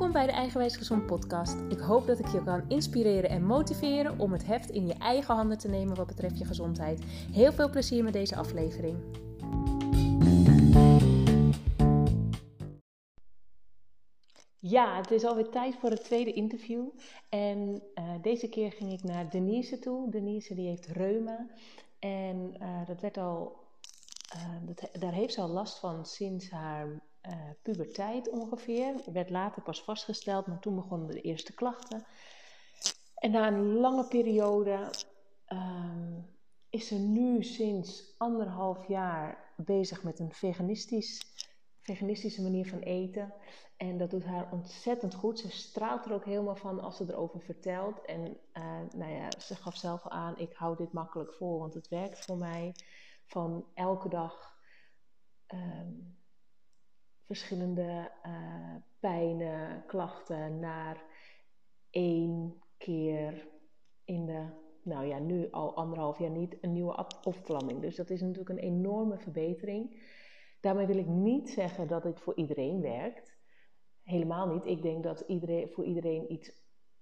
Welkom bij de Eigenwijs Gezond podcast. Ik hoop dat ik je kan inspireren en motiveren om het heft in je eigen handen te nemen wat betreft je gezondheid. Heel veel plezier met deze aflevering. Ja, het is alweer tijd voor het tweede interview. En uh, deze keer ging ik naar Denise toe. Denise die heeft reuma. En uh, dat werd al, uh, dat, daar heeft ze al last van sinds haar uh, puberteit ongeveer. Werd later pas vastgesteld, maar toen begonnen de eerste klachten. En na een lange periode um, is ze nu sinds anderhalf jaar bezig met een veganistisch, veganistische manier van eten. En dat doet haar ontzettend goed. Ze straalt er ook helemaal van als ze erover vertelt. En uh, nou ja, ze gaf zelf aan, ik hou dit makkelijk vol, want het werkt voor mij. Van elke dag um, verschillende uh, pijnen, klachten naar één keer in de, nou ja, nu al anderhalf jaar niet, een nieuwe opvlamming. Dus dat is natuurlijk een enorme verbetering. Daarmee wil ik niet zeggen dat het voor iedereen werkt. Helemaal niet. Ik denk dat iedereen, voor iedereen iets,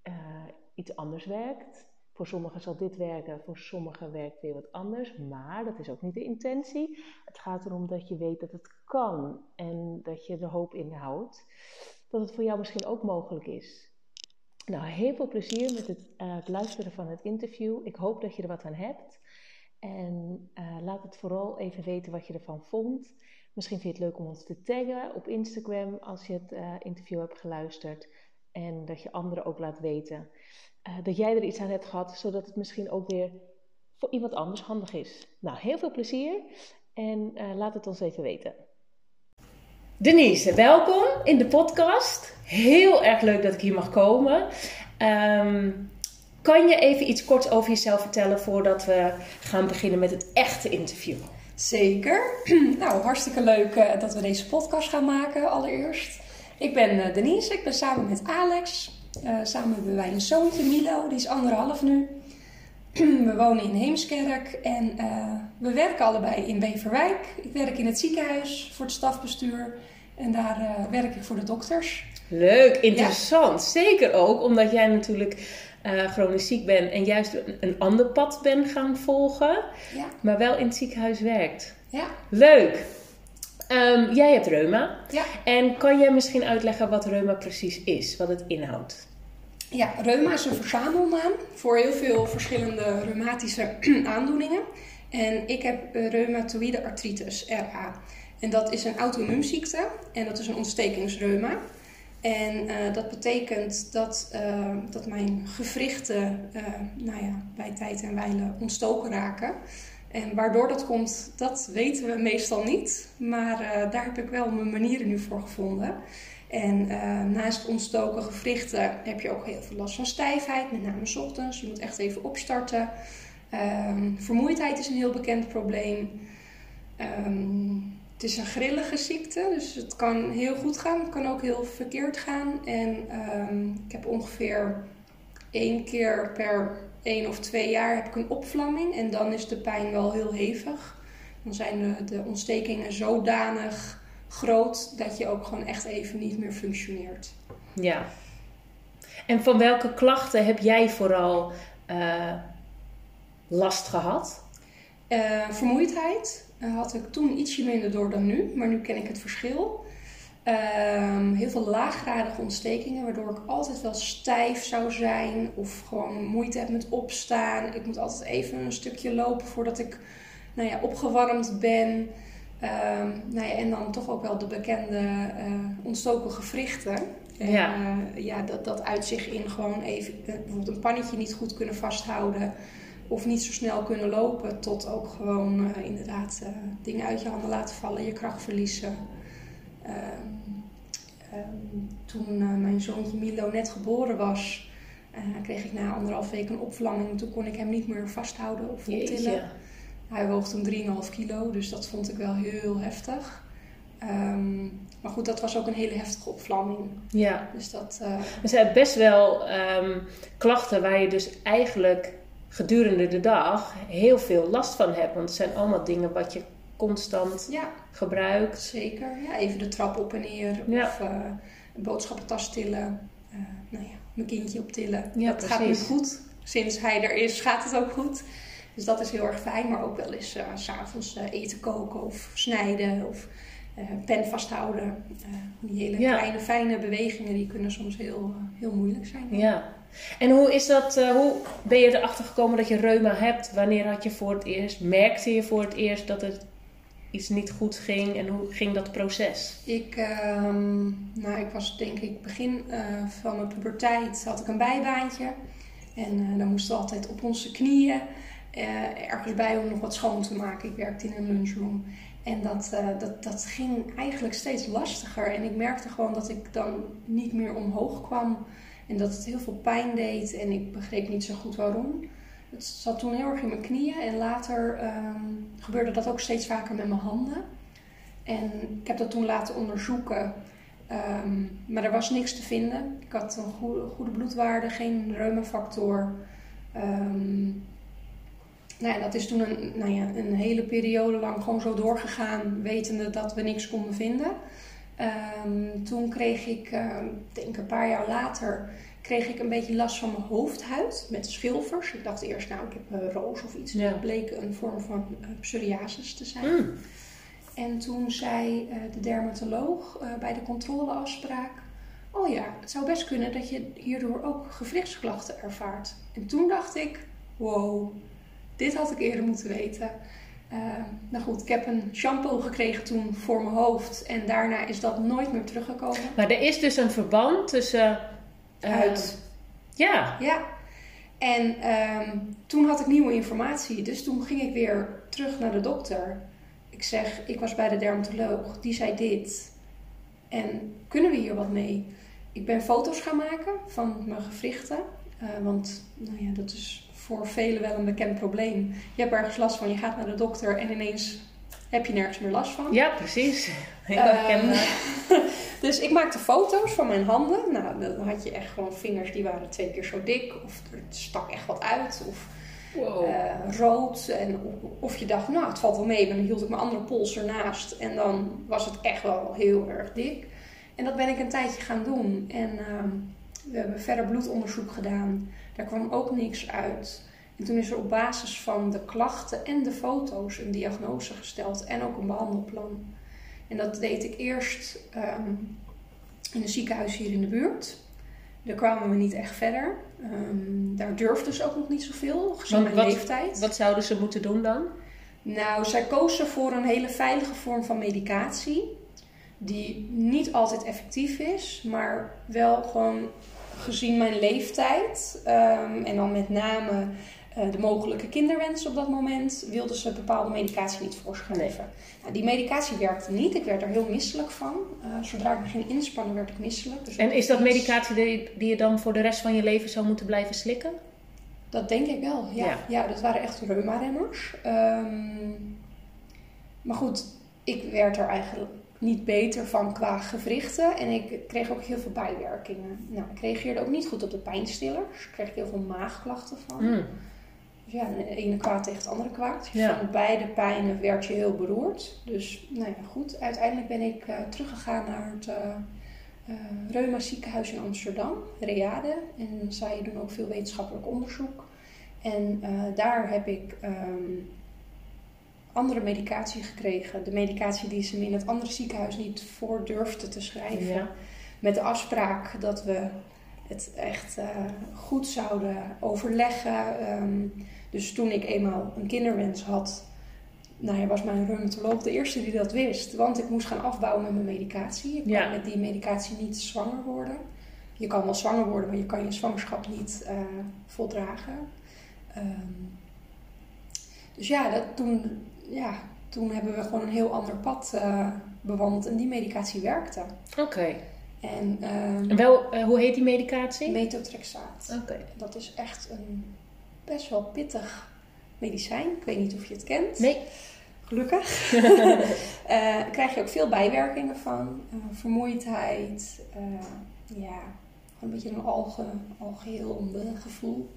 uh, iets anders werkt. Voor sommigen zal dit werken, voor sommigen werkt weer wat anders. Maar dat is ook niet de intentie. Het gaat erom dat je weet dat het kan en dat je er hoop in houdt. Dat het voor jou misschien ook mogelijk is. Nou, heel veel plezier met het, het luisteren van het interview. Ik hoop dat je er wat aan hebt. En uh, laat het vooral even weten wat je ervan vond. Misschien vind je het leuk om ons te taggen op Instagram als je het uh, interview hebt geluisterd. En dat je anderen ook laat weten uh, dat jij er iets aan hebt gehad, zodat het misschien ook weer voor iemand anders handig is. Nou, heel veel plezier en uh, laat het ons even weten. Denise, welkom in de podcast. Heel erg leuk dat ik hier mag komen. Um, kan je even iets kort over jezelf vertellen voordat we gaan beginnen met het echte interview? Zeker. Nou, hartstikke leuk uh, dat we deze podcast gaan maken allereerst. Ik ben Denise, ik ben samen met Alex. Uh, samen hebben wij een zoontje, Milo, die is anderhalf nu. we wonen in Heemskerk en we werken allebei in Beverwijk. Ik werk in het ziekenhuis voor het stafbestuur en daar werk ik voor de dokters. Leuk, interessant. Ja. Zeker ook omdat jij natuurlijk chronisch ziek bent en juist een, een ander pad bent gaan volgen, ja. maar wel in het ziekenhuis werkt. Ja. Leuk. Um, jij hebt reuma. Ja. En kan jij misschien uitleggen wat reuma precies is, wat het inhoudt? Ja, reuma is een verzamelnaam voor heel veel verschillende reumatische aandoeningen. En ik heb reumatoïde artritis, RA. En dat is een auto-immuunziekte en dat is een ontstekingsreuma. En uh, dat betekent dat, uh, dat mijn gewrichten uh, nou ja, bij tijd en wijle ontstoken raken. En waardoor dat komt, dat weten we meestal niet. Maar daar heb ik wel mijn manieren nu voor gevonden. En naast ontstoken gewrichten heb je ook heel veel last van stijfheid, met name s ochtends. Je moet echt even opstarten. Ehm, vermoeidheid is een heel bekend probleem. Um, het is een grillige ziekte, dus het kan heel goed gaan, het kan ook heel verkeerd gaan. En um, ik heb ongeveer één keer per één of twee jaar heb ik een opvlamming en dan is de pijn wel heel hevig. Dan zijn de, de ontstekingen zodanig groot dat je ook gewoon echt even niet meer functioneert. Ja. En van welke klachten heb jij vooral uh, last gehad? Uh, vermoeidheid, uh, had ik toen ietsje minder door dan nu, maar nu ken ik het verschil. Um, heel veel laaggradige ontstekingen, waardoor ik altijd wel stijf zou zijn of gewoon moeite heb met opstaan. Ik moet altijd even een stukje lopen voordat ik nou ja, opgewarmd ben. Um, nou ja, en dan toch ook wel de bekende uh, ontstoken gewrichten. En, ja. Uh, ja, dat, dat uit zich in gewoon even bijvoorbeeld een pannetje niet goed kunnen vasthouden of niet zo snel kunnen lopen, tot ook gewoon uh, inderdaad uh, dingen uit je handen laten vallen, je kracht verliezen. Uh, toen uh, mijn zoontje Milo net geboren was, kreeg ik na anderhalf week een opvlamming. Toen kon ik hem niet meer vasthouden of optillen. Hij woog toen 3,5 kilo, dus dat vond ik wel heel heftig. Um, maar goed, dat was ook een hele heftige opvlamming. Ja. Dus dat. Er zijn best wel um, klachten waar je dus eigenlijk gedurende de dag heel veel last van hebt. Want het zijn allemaal dingen wat je constant ja, gebruikt. Zeker. Ja, even de trap op en neer. Ja. Of uh, boodschappentas tillen. Uh, nou ja, mijn kindje optillen. Ja, dat gaat nu goed. Sinds hij er is, gaat het ook goed. Dus dat is heel erg fijn. Maar ook wel eens uh, s'avonds uh, eten koken of snijden of pen vasthouden. die hele kleine, fijne bewegingen die kunnen soms heel, heel moeilijk zijn. Ja. En hoe is dat, hoe ben je erachter gekomen dat je reuma hebt? Wanneer had je voor het eerst, merkte je voor het eerst dat het iets niet goed ging en hoe ging dat proces? Ik, ehm, nou, ik was denk ik begin uh, van mijn puberteit had ik een bijbaantje. En uh, dan moesten we altijd op onze knieën uh, ergens bij om nog wat schoon te maken. Ik werkte in een lunchroom. En dat, dat, dat ging eigenlijk steeds lastiger. En ik merkte gewoon dat ik dan niet meer omhoog kwam. En dat het heel veel pijn deed. En ik begreep niet zo goed waarom. Het zat toen heel erg in mijn knieën en later ehm, gebeurde dat ook steeds vaker met mijn handen. En ik heb dat toen laten onderzoeken, ehm, maar er was niks te vinden. Ik had een goede, bloedwaarde, geen reumafactor. Um, nou ja, dat is toen een, nou ja, een hele periode lang gewoon zo doorgegaan, wetende dat we niks konden vinden. toen kreeg ik, denk een paar jaar later, kreeg ik een beetje last van mijn hoofdhuid met schilfers. Ik dacht eerst, nou, ik heb een roos of iets. Ja. Dat bleek een vorm van uh, psoriasis te zijn. Mm. En toen zei uh, de dermatoloog bij de controleafspraak... Oh ja, het zou best kunnen dat je hierdoor ook gewrichtsklachten ervaart. En toen dacht ik, wow, dit had ik eerder moeten weten. nou goed, ik heb een shampoo gekregen toen voor mijn hoofd. En daarna is dat nooit meer teruggekomen. Maar er is dus een verband tussen uit. ja. Ja. En ehm, toen had ik nieuwe informatie. Dus toen ging ik weer terug naar de dokter. Ik zeg, ik was bij de dermatoloog. Die zei dit. En kunnen we hier wat mee? Ik ben foto's gaan maken van mijn gewrichten. Uh, want nou ja, dat is voor velen wel een bekend probleem. Je hebt ergens last van, je gaat naar de dokter en ineens heb je nergens meer last van. Ja, precies. Heel um, dus ik maakte foto's van mijn handen. Nou, dan had je echt gewoon vingers die waren twee keer zo dik. Of er stak echt wat uit. Of wow. uh, rood. En, of je dacht, nou, het valt wel mee. Dan hield ik mijn andere pols ernaast. En dan was het echt wel heel erg dik. En dat ben ik een tijdje gaan doen. En uh, we hebben verder bloedonderzoek gedaan. Daar kwam ook niks uit. En toen is er op basis van de klachten en de foto's een diagnose gesteld en ook een behandelplan. En dat deed ik eerst ehm, in een ziekenhuis hier in de buurt. Daar kwamen we niet echt verder. Um, daar durfden ze ook nog niet zoveel, gezien mijn leeftijd. Wat zouden ze moeten doen dan? Nou, zij kozen voor een hele veilige vorm van medicatie. Die niet altijd effectief is, maar wel gewoon gezien mijn leeftijd. Um, en dan met name de mogelijke kinderwens op dat moment, wilden ze bepaalde medicatie niet voorschrijven. Nou, die medicatie werkte niet. Ik werd er heel misselijk van. Uh, zodra ik me ging inspannen, werd ik misselijk. Dus en is dat medicatie die, die, je dan voor de rest van je leven zou moeten blijven slikken? Dat denk ik wel, ja. Ja, dat waren echt reumaremmers. Um, maar goed, ik werd er eigenlijk niet beter van qua gewrichten. En ik kreeg ook heel veel bijwerkingen. Nou, ik reageerde ook niet goed op de pijnstillers. Ik kreeg heel veel maagklachten van. Mm ja, de ene kwaad tegen het andere kwaad. Van beide pijnen werd je heel beroerd. Dus nou ja, goed. Uiteindelijk ben ik uh, teruggegaan naar het uh, uh, Reuma ziekenhuis in Amsterdam, Reade. En zij doen ook veel wetenschappelijk onderzoek. En daar heb ik um, andere medicatie gekregen. De medicatie die ze me in het andere ziekenhuis niet voor durfden te schrijven. Met de afspraak dat we het echt goed zouden overleggen. Um, dus toen ik eenmaal een kinderwens had, nou ja, was mijn reumatoloog de eerste die dat wist. Want ik moest gaan afbouwen met mijn medicatie. Ik kon met die medicatie niet zwanger worden. Je kan wel zwanger worden, maar je kan je zwangerschap niet uh, voldragen. Um, dus ja, dat, toen, ja, toen hebben we gewoon een heel ander pad uh, bewandeld en die medicatie werkte. Oké. En, um, wel, uh, hoe heet die medicatie? Methotrexaat. Oké. Dat is echt een best wel pittig medicijn. Ik weet niet of je het kent. Nee. Gelukkig. uh, krijg je ook veel bijwerkingen van. Uh, vermoeidheid. Uh, ja, een beetje een alge, algeheel gevoel.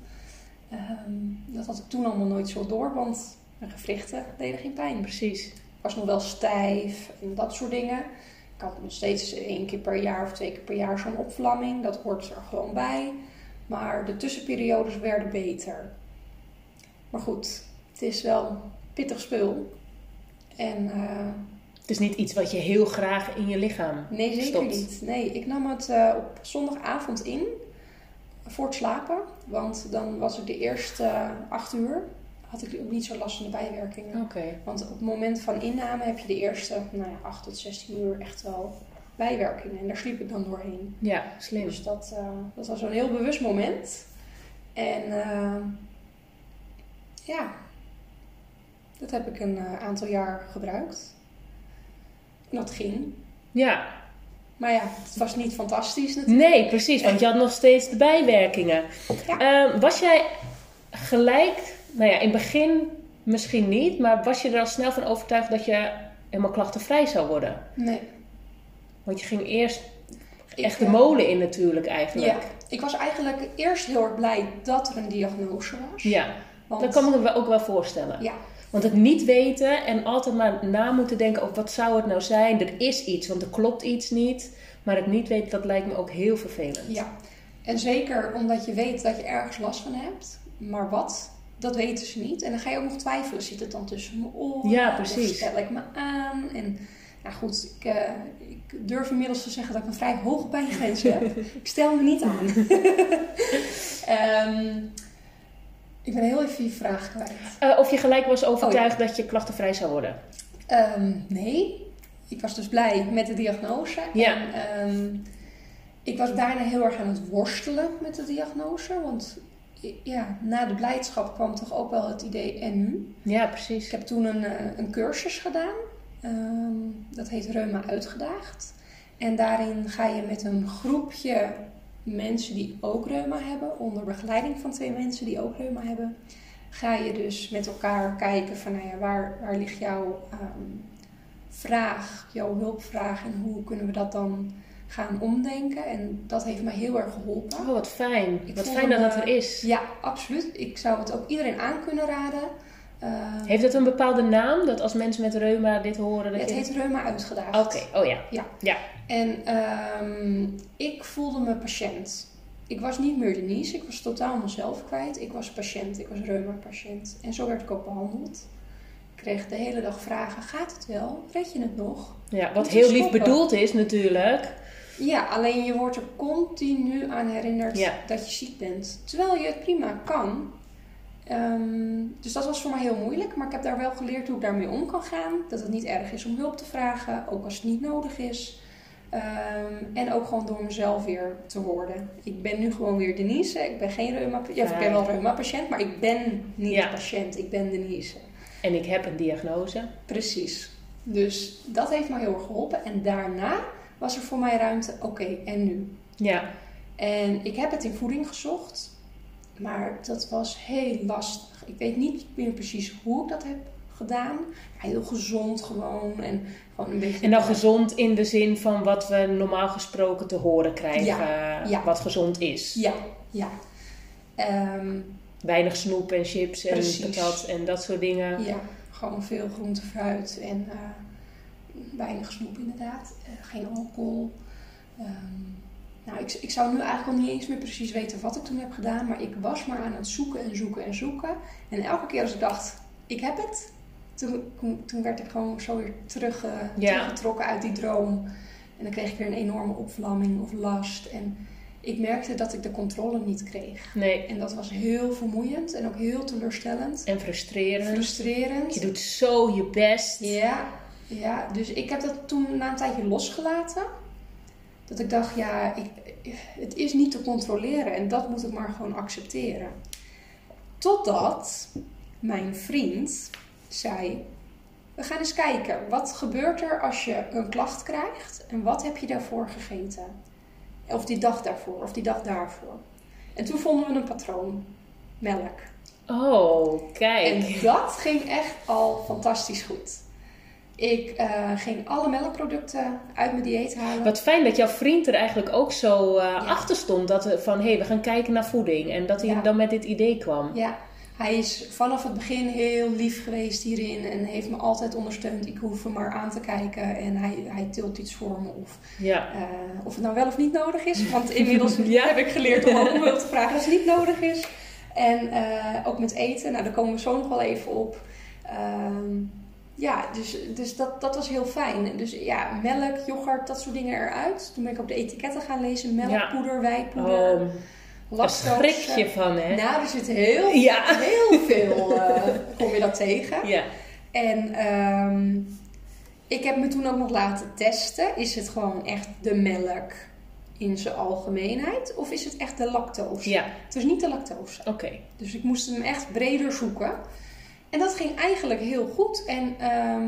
Um, dat had ik toen allemaal nooit zo door, want mijn gewrichten deden geen pijn. Precies. Ik was nog wel stijf en dat soort dingen. Ik ik had nog steeds één keer per jaar of twee keer per jaar zo'n opvlamming. Dat hoort er gewoon bij. Maar de tussenperiodes werden beter. Maar goed, het is wel pittig spul. En uh, het is niet iets wat je heel graag in je lichaam Nee, zeker stopt. niet. Nee, ik nam het uh, op zondagavond in voor het slapen. Want dan was ik de eerste uh, acht uur. Had ik ook niet zo last van de bijwerkingen. Okay. Want op het moment van inname heb je de eerste nou ja, 8 tot 16 uur echt wel bijwerkingen. En daar sliep ik dan doorheen. Ja, slim. Dus dat, uh, dat was een heel bewust moment. En uh, ja, dat heb ik een uh, aantal jaar gebruikt. En dat ging. Ja. Maar ja, het was niet fantastisch natuurlijk. Nee, precies. Want je had nog steeds de bijwerkingen. Ja. was jij gelijk, nou ja, in het begin misschien niet, maar was je er al snel van overtuigd dat je helemaal klachtenvrij zou worden? Nee. Want je ging eerst echt de molen in natuurlijk eigenlijk. Ja, ik was eigenlijk eerst heel erg blij dat er een diagnose was. Ja, Want... dat kan ik me ook wel voorstellen. Ja. Want het niet weten en altijd maar na moeten denken over wat zou het nou zijn. Er is iets, want er klopt iets niet. Maar het niet weten, dat lijkt me ook heel vervelend. Ja, en zeker omdat je weet dat je ergens last van hebt. Maar wat, dat weten ze niet. En dan ga je ook nog twijfelen. Zit het dan tussen mijn oren? Ja, precies. Of stel ik me aan? En nou goed, ik, uh, ik, durf inmiddels te zeggen dat ik een vrij hoge pijngrens heb. ik stel me niet aan. um, ik ben heel even je vraag kwijt. Uh, of je gelijk was overtuigd oh, ja. dat je klachtenvrij zou worden? Um, nee. Ik was dus blij met de diagnose. Ja. En, um, ik was daarna heel erg aan het worstelen met de diagnose. Want ja, na de blijdschap kwam toch ook wel het idee en nu. Ja, precies. Ik heb toen een, een cursus gedaan. Um, dat heet Reuma Uitgedaagd. En daarin ga je met een groepje mensen die ook reuma hebben, onder begeleiding van twee mensen die ook reuma hebben, ga je dus met elkaar kijken van nou ja, waar, waar ligt jouw um, vraag, jouw hulpvraag en hoe kunnen we dat dan gaan omdenken. En dat heeft mij heel erg geholpen. Oh, wat fijn. Ik wat fijn dat dat er is. Ja, absoluut. Ik zou het ook iedereen aan kunnen raden. Uh, heeft het een bepaalde naam? Dat als mensen met reuma dit horen... Dat het je... heet reuma uitgedaagd. Oké, okay. oh ja. Ja. ja. En um, ik voelde me patiënt. Ik was niet meer Denise, ik was totaal mezelf kwijt. Ik was patiënt, ik was reuma-patiënt. En zo werd ik ook behandeld. Ik kreeg de hele dag vragen, gaat het wel? Red je het nog? Ja, wat heel lief bedoeld is natuurlijk. Ja, alleen je wordt er continu aan herinnerd ja. dat je ziek bent. Terwijl je het prima kan. Um, dus dat was voor mij heel moeilijk. Maar ik heb daar wel geleerd hoe ik daarmee om kan gaan. Dat het niet erg is om hulp te vragen, ook als het niet nodig is. Um, en ook gewoon door mezelf weer te worden. Ik ben nu gewoon weer Denise. Ik ben geen reuma ja, ik ben wel reuma-patiënt, maar ik ben niet Ja. patiënt. Ik ben Denise. En ik heb een diagnose. Precies. Dus dat heeft me heel erg geholpen. En daarna was er voor mij ruimte. Oké, en nu? Ja. En ik heb het in voeding gezocht. Maar dat was heel lastig. Ik weet niet meer precies hoe ik dat heb gedaan. Heel gezond gewoon. En gewoon een beetje... En dan gezond in de zin van wat we normaal gesproken te horen krijgen. Ja, ja. Wat gezond is. Ja, ja. Ehm, Weinig snoep en chips en patat en dat soort dingen. ja, gewoon veel groente, fruit en eh, weinig snoep inderdaad. Eh, geen alcohol. Ehm, nou, ik, ik zou nu eigenlijk al niet eens meer precies weten wat ik toen heb gedaan. Maar ik was maar aan het zoeken en zoeken en zoeken. En elke keer als ik dacht, ik heb het. Toen, toen, werd ik gewoon zo weer terug, Ja. teruggetrokken uit die droom. En dan kreeg ik weer een enorme opvlamming of last. En ik merkte dat ik de controle niet kreeg. Nee. En dat was heel vermoeiend en ook heel teleurstellend. En frustrerend. Frustrerend. Je doet zo je best. Ja, ja, dus ik heb dat toen na een tijdje losgelaten. Dat ik dacht, ja, ik, het is niet te controleren en dat moet ik maar gewoon accepteren. Totdat mijn vriend zei: We gaan eens kijken, wat gebeurt er als je een klacht krijgt en wat heb je daarvoor gegeten? Of die dag daarvoor, of die dag daarvoor. En toen vonden we een patroon: melk. Oh, kijk. En dat ging echt al fantastisch goed. Ik eh, ging alle melkproducten uit mijn dieet halen. Wat fijn dat jouw vriend er eigenlijk ook zo eh, achter stond. Dat we van, hé, hey, we gaan kijken naar voeding. En dat hij Ja. dan met dit idee kwam. Ja, Hij is vanaf het begin heel lief geweest hierin en heeft me altijd ondersteund. Ik hoef hem maar aan te kijken en hij, hij tilt iets voor me. Of, Ja. eh, of het nou wel of niet nodig is. Want inmiddels Ja. heb ik geleerd om ook hulp te vragen als het niet nodig is. En ook met eten, nou daar komen we zo nog wel even op. Ehm, ja, dus, dus dat, dat was heel fijn. Dus ja, melk, yoghurt, dat soort dingen eruit. Toen ben ik op de etiketten gaan lezen. Melkpoeder, wijpoeder, Oh, daar schrik lactose. je van, hè? Nou, er zit heel, Ja. heel veel, eh, kom je dat tegen. Ja. En ehm, ik heb me toen ook nog laten testen. Is het gewoon echt de melk in zijn algemeenheid? Of is het echt de lactose? Ja, Het was niet de lactose. oké. Dus ik moest hem echt breder zoeken. En dat ging eigenlijk heel goed. En ehm,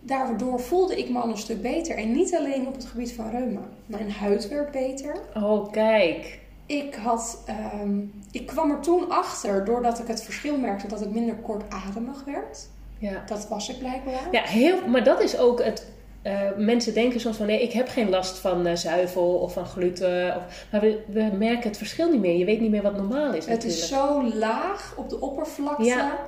daardoor voelde ik me al een stuk beter. En niet alleen op het gebied van reuma. Mijn huid werd beter. Oh, kijk. Ik, had, ehm, ik kwam er toen achter, doordat ik het verschil merkte, dat ik minder kortademig werd. Ja. Dat was ik blijkbaar. Ja, heel, maar dat is ook het. eh, mensen denken soms van nee, ik heb geen last van eh, zuivel of van gluten. Of, maar we, we merken het verschil niet meer. Je weet niet meer wat normaal is. Het natuurlijk. is zo laag op de oppervlakte Ja.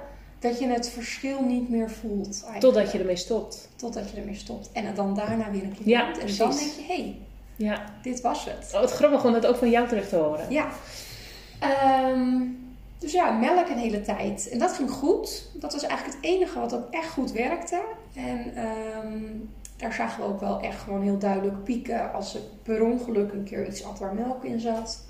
Dat je het verschil niet meer voelt. Eigenlijk. Totdat je ermee stopt. Totdat je ermee stopt. En het dan daarna weer een keer Ja. En precies. dan denk je, hé, hey, Ja. dit was het. Oh, het grappig om dat ook van jou terug te horen. Ja. Ehm, dus ja, melk een hele tijd. En dat ging goed. Dat was eigenlijk het enige wat ook echt goed werkte. En ehm, daar zagen we ook wel echt gewoon heel duidelijk pieken als ik per ongeluk een keer iets at waar melk in zat.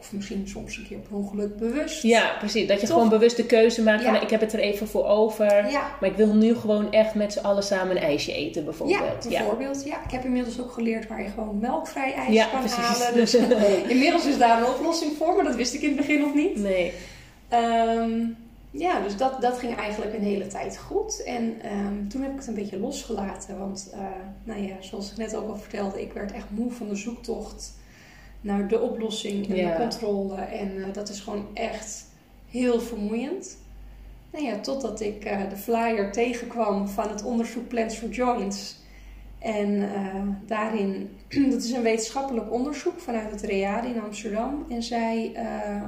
Of misschien soms een keer per ongeluk bewust. Ja, precies. Dat je Toch? gewoon bewust de keuze maakt van Ja. ik heb het er even voor over. Ja, Maar ik wil nu gewoon echt met z'n allen samen een ijsje eten ja, bijvoorbeeld. bijvoorbeeld. Ja. ik heb inmiddels ook geleerd waar je gewoon melkvrij ijs kan precies. halen. Dus inmiddels is daar een oplossing voor, maar dat wist ik in het begin nog niet. Nee. Ehm, ja, dus dat, dat ging eigenlijk een hele tijd goed. En ehm, toen heb ik het een beetje losgelaten. Want, eh, nou ja, zoals ik net ook al vertelde, ik werd echt moe van de zoektocht naar de oplossing en Ja. de controle. En eh, dat is gewoon echt heel vermoeiend. Nou ja, totdat ik eh, de flyer tegenkwam van het onderzoek Plants for Joints. En eh, daarin, dat is een wetenschappelijk onderzoek vanuit het READ in Amsterdam. En zij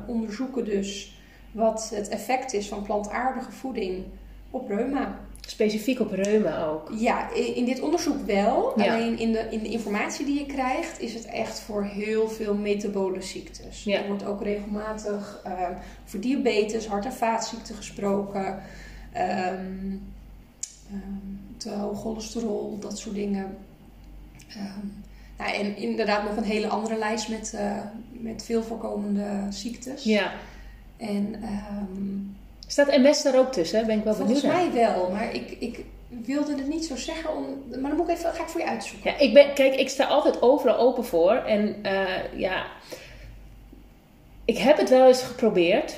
onderzoeken dus wat het effect is van plantaardige voeding op reuma. Specifiek op reuma ook. Ja, in dit onderzoek wel. Ja. Alleen in de, in de informatie die je krijgt is het echt voor heel veel metabole ziektes. Ja. Er wordt ook regelmatig eh, over diabetes, hart- en vaatziekten gesproken. ehm, ehm, te hoog cholesterol, dat soort dingen. Ehm, nou, en inderdaad nog een hele andere lijst met, eh, met veel voorkomende ziektes. Ja. En ehm, Staat MS daar ook tussen? Ben ik wel volgens benieuwd naar. mij wel, maar ik, ik wilde het niet zo zeggen. Om, maar dan moet ik even, ga ik voor je uitzoeken. Ja, ik ben, kijk, ik sta altijd overal open voor. En eh, ja, ik heb het wel eens geprobeerd.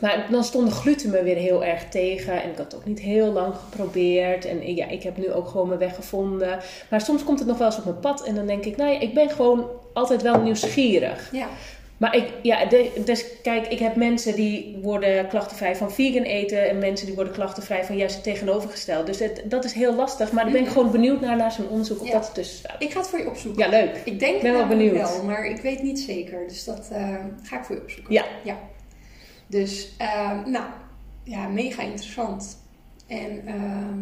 Maar dan stond de gluten me weer heel erg tegen. En ik had het ook niet heel lang geprobeerd. En ja, ik heb nu ook gewoon mijn weg gevonden. Maar soms komt het nog wel eens op mijn pad. En dan denk ik, nou ja, ik ben gewoon altijd wel nieuwsgierig. Ja, Maar ik, ja, dus kijk, ik heb mensen die worden klachtenvrij van vegan eten. En mensen die worden klachtenvrij van juist het tegenovergesteld. Dus het, dat is heel lastig. Maar daar ben ik Mhm. gewoon benieuwd naar, naar zo'n onderzoek of Ja. dat ertussen staat. ik ga het voor je opzoeken. Ja, leuk. Ik denk ben wel benieuwd. wel, maar ik weet niet zeker. Dus dat eh, ga ik voor je opzoeken. Ja. ja. Dus, ehm, nou, ja, mega interessant. En ehm,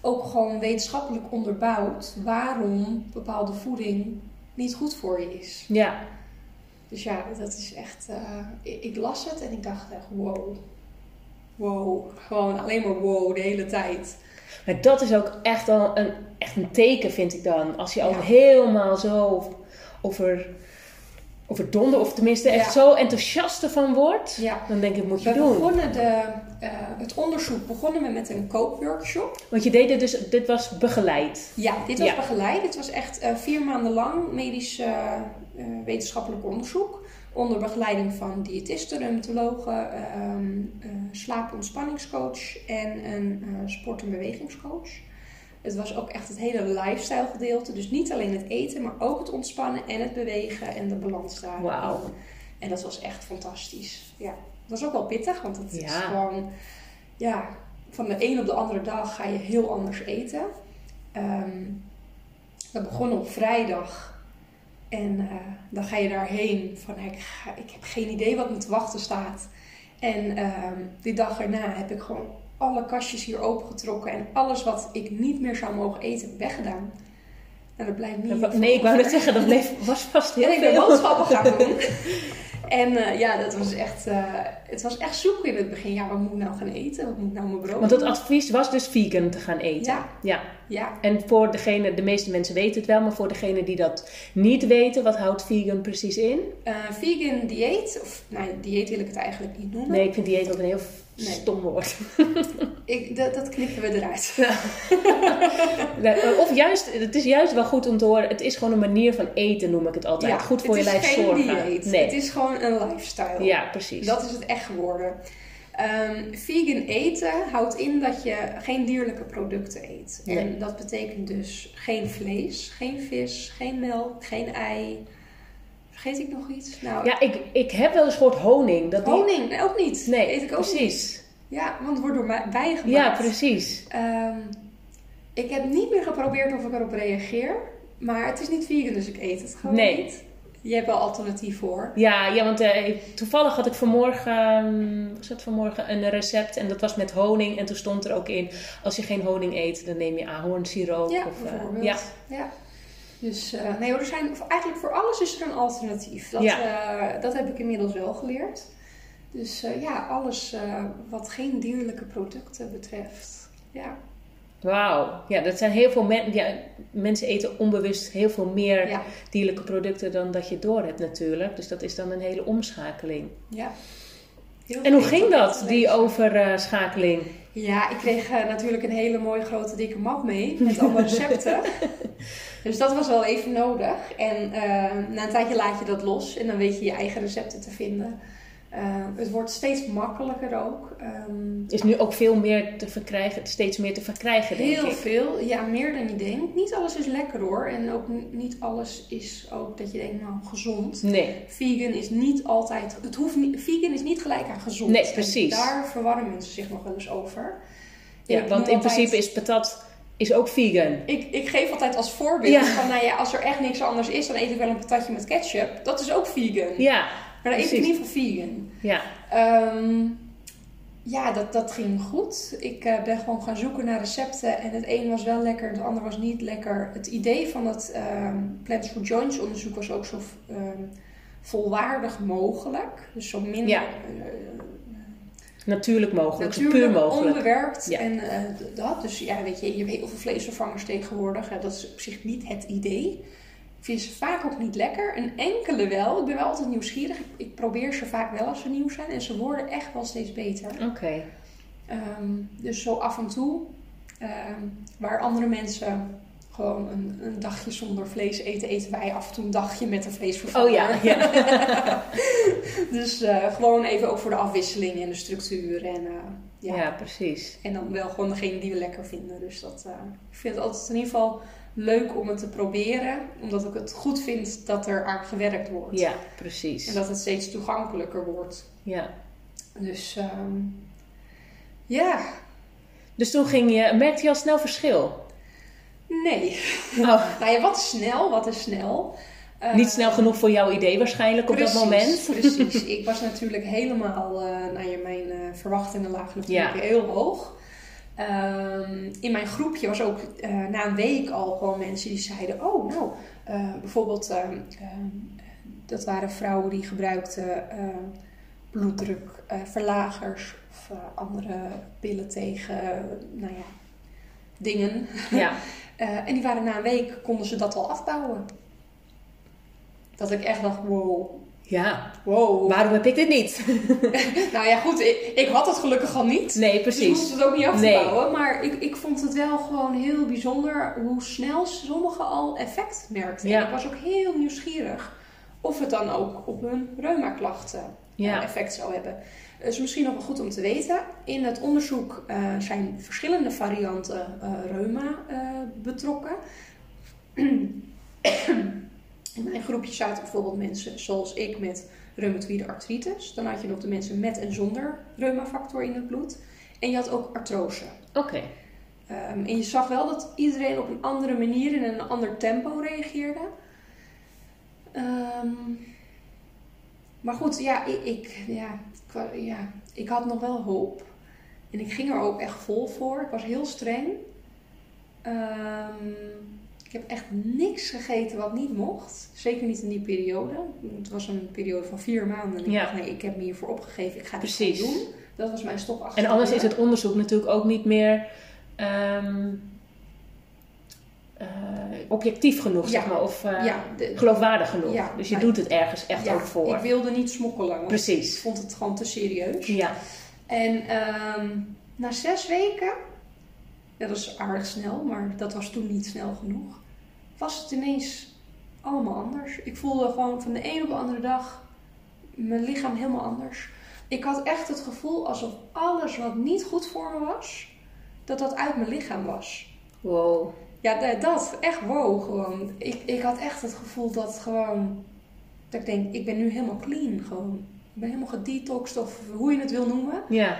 ook gewoon wetenschappelijk onderbouwd waarom bepaalde voeding niet goed voor je is. Ja, Dus ja, dat is echt. eh, ik, ik las het en ik dacht echt: wow. Wow. Gewoon alleen maar wow de hele tijd. maar dat is ook echt wel een, echt een teken, vind ik dan. Als je al Ja. helemaal zo over, over donder, of tenminste echt Ja. zo enthousiast ervan wordt, Ja. dan denk ik, moet je We doen. begonnen de, eh, het onderzoek begonnen we met een kookworkshop. Want je deed het dus, dit was begeleid. Ja, dit was Ja. begeleid. Dit was echt eh, vier maanden lang medisch eh, wetenschappelijk onderzoek. Onder begeleiding van diëtisten, reumatologen, ehm eh, slaap- en ontspanningscoach en een sport- en bewegingscoach. Het was ook echt het hele lifestyle gedeelte. Dus niet alleen het eten, maar ook het ontspannen en het bewegen en de balans daar. Wauw. En dat was echt fantastisch. Ja, het was ook wel pittig, want het is gewoon... Ja, van de een op de andere dag ga je heel anders eten. Ehm, we begonnen op vrijdag. En eh, dan ga je daarheen van ik, ga- ik heb geen idee wat me te wachten staat. En ehm, die dag erna heb ik gewoon alle kastjes hier opengetrokken en alles wat ik niet meer zou mogen eten weggedaan. Nou, dat blijft niet. veel Nee, ik wou net zeggen, dat bleef, was vast heel En ik ben veel. boodschappen gaan doen. En eh, ja, dat was echt, eh, het was echt zoeken in het begin. Ja, wat moet ik nou gaan eten? Wat moet ik nou mijn brood Want het doen? advies was dus vegan te gaan eten. Ja. ja. Ja, En voor degene, de meeste mensen weten het wel, maar voor degene die dat niet weten, wat houdt vegan precies in? eh, vegan dieet, of nou, dieet wil ik het eigenlijk niet noemen. Nee, ik vind dieet ook een heel Nee. stom woord. Ik, dat, dat knippen we eruit. Of juist, het is juist wel goed om te horen, het is gewoon een manier van eten, noem ik het altijd. goed voor je lijf Het is geen dieet. Nee. Het is gewoon een lifestyle. Ja, precies. Dat is het echt geworden. Ehm, vegan eten houdt in dat je geen dierlijke producten eet. En Nee. dat betekent dus geen vlees, geen vis, geen melk, geen ei. Vergeet ik nog iets? Nou, Ja, ik, ik heb wel eens gehoord honing. Dat honing ook niet. Nee, eet ik ook niet. precies. Ja, want het wordt door mij bijgemaakt. Ja, precies. Ehm, ik heb niet meer geprobeerd of ik erop reageer. Maar het is niet vegan, dus ik eet het gewoon Nee. niet. Je hebt wel alternatief voor. Ja, ja want eh, toevallig had ik vanmorgen, ehm, was vanmorgen een recept en dat was met honing. En toen stond er ook in, als je geen honing eet, dan neem je ahornsiroop. Ja, of, eh, bijvoorbeeld. ja. Ja. Dus eh, nee er zijn, eigenlijk voor alles is er een alternatief. Dat, Ja. eh, dat heb ik inmiddels wel geleerd. Dus eh, ja, alles wat geen dierlijke producten betreft. Ja, Wauw. Ja, dat zijn heel veel men ja, mensen eten onbewust heel veel meer ja, dierlijke producten dan dat je door hebt natuurlijk. Dus dat is dan een hele omschakeling. ja. Heel En hoe ging dat, die overschakeling? Ja, ik kreeg natuurlijk een hele mooie grote dikke map mee met allemaal recepten. dus dat was wel even nodig. En eh, na een tijdje laat je dat los en dan weet je je eigen recepten te vinden. Eh, het wordt steeds makkelijker ook. Ehm, Is nu ook veel meer te verkrijgen, steeds meer te verkrijgen, denk heel ik. veel, ja, meer dan je denkt. Niet alles is lekker hoor. En ook niet alles is ook dat je denkt, nou, gezond. Nee, Vegan is niet altijd, het hoeft niet, vegan is niet gelijk aan gezond. Nee, En precies. daar verwarren mensen zich nog wel eens over. ja, Ik want in altijd- principe is patat is ook vegan. Ik, ik geef altijd als voorbeeld Ja. van, nou ja, als er echt niks anders is, dan eet ik wel een patatje met ketchup. Dat is ook vegan. Ja, maar dan eet ik in ieder geval vegan. ja. Ehm, ja, dat, dat ging goed. Ik eh, ben gewoon gaan zoeken naar recepten en het een was wel lekker, het ander was niet lekker. Het idee van het ehm Plants for Joints onderzoek was ook zo ehm, volwaardig mogelijk. Dus zo min Ja. eh, Natuurlijk mogelijk, Natuurlijk, puur mogelijk. onbewerkt Ja. en eh, dat. Dus ja, weet je, je hebt heel veel vleesvervangers tegenwoordig. Dat is op zich niet het idee. Ik vind ze vaak ook niet lekker. Een enkele wel. Ik ben wel altijd nieuwsgierig. Ik, ik probeer ze vaak wel als ze nieuw zijn. En ze worden echt wel steeds beter. Oké. Ehm, dus zo af en toe. ehm, waar andere mensen gewoon een, een dagje zonder vlees eten, eten wij af en toe een dagje met een vleesvervanger. Oh ja, ja. dus eh, gewoon even ook voor de afwisseling en de structuur. En, eh, ja. ja. precies. En dan wel gewoon degene die we lekker vinden. Dus dat, eh, ik vind het altijd in ieder geval leuk om het te proberen. Omdat ik het goed vind dat er aan gewerkt wordt. Ja, En precies. dat het steeds toegankelijker wordt. Ja. Dus ehm, ja, Dus toen ging je, merkte je al snel verschil? Nee. Oh, Nou ja, wat is snel? Wat is snel? Eh, niet snel genoeg voor jouw idee waarschijnlijk op dat moment. Precies. Ik was natuurlijk helemaal, eh nou ja, mijn eh, verwachtingen lagen natuurlijk Ja. heel hoog. Ehm, in mijn groepje was ook eh, na een week al gewoon mensen die zeiden: Oh, nou, eh, bijvoorbeeld, ehm, ehm, dat waren vrouwen die gebruikten eh, bloeddrukverlagers of eh, andere pillen tegen, eh, nou ja, dingen. Ja, Eh, en die waren na een week, konden ze dat al afbouwen. Dat ik echt dacht, wow, ja. wow. Waarom heb ik dit niet? Nou ja, goed, ik, ik had het gelukkig al niet. Nee, Dus ik precies. hoefde het ook niet af te Nee. Maar ik, ik vond het wel gewoon heel bijzonder hoe snel sommigen al effect merkten. Ja. En ik was ook heel nieuwsgierig of het dan ook op hun reumaklachten Ja. eh, effect zou hebben. Dus misschien nog wel goed om te weten. In het onderzoek eh, zijn verschillende varianten eh, reuma eh, betrokken. In mijn groepje zaten bijvoorbeeld mensen zoals ik met reumatoïde artritis. Dan had je nog de mensen met en zonder reumafactor in het bloed. En je had ook artrose. Oké. Ehm, en je zag wel dat iedereen op een andere manier en in een ander tempo reageerde. Ehm, maar goed, ja ik, ik, ja, ik ja, ik had nog wel hoop. En ik ging er ook echt vol voor. Ik was heel streng. Ehm, ik heb echt niks gegeten wat niet mocht. Zeker niet in die periode. Het was een periode van vier maanden. En ik Ja. dacht, nee, ik heb me hiervoor opgegeven. Ik ga dit Precies. gewoon doen. Dat was mijn stop achter En de anders is het onderzoek natuurlijk ook niet meer ehm, eh, objectief genoeg, Ja. zeg maar. Of eh, Ja, de- geloofwaardig genoeg. Ja, dus je doet het ergens echt ook voor. Ik wilde niet smokkelen. Want Ik Precies. vond het gewoon te serieus. Ja. En ehm, na zes weken, dat is aardig snel, maar dat was toen niet snel genoeg, was het ineens allemaal anders. Ik voelde gewoon van de een op de andere dag mijn lichaam helemaal anders. Ik had echt het gevoel alsof alles wat niet goed voor me was, dat dat uit mijn lichaam was. Wow. Ja, da- dat. Echt wow, gewoon. Ik, ik had echt het gevoel dat gewoon... Dat ik denk, ik ben nu helemaal clean, gewoon. Ik ben helemaal gedetoxed, of hoe je het wil noemen. Ja.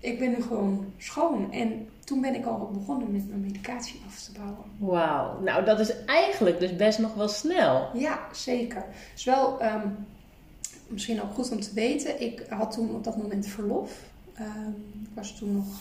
Ik ben nu gewoon schoon. En toen ben ik al begonnen met mijn medicatie af te bouwen. Wauw. Nou, dat is eigenlijk dus best nog wel snel. Ja, zeker. Dus wel ehm, misschien ook goed om te weten. Ik had toen op dat moment verlof. Ehm, ik was toen nog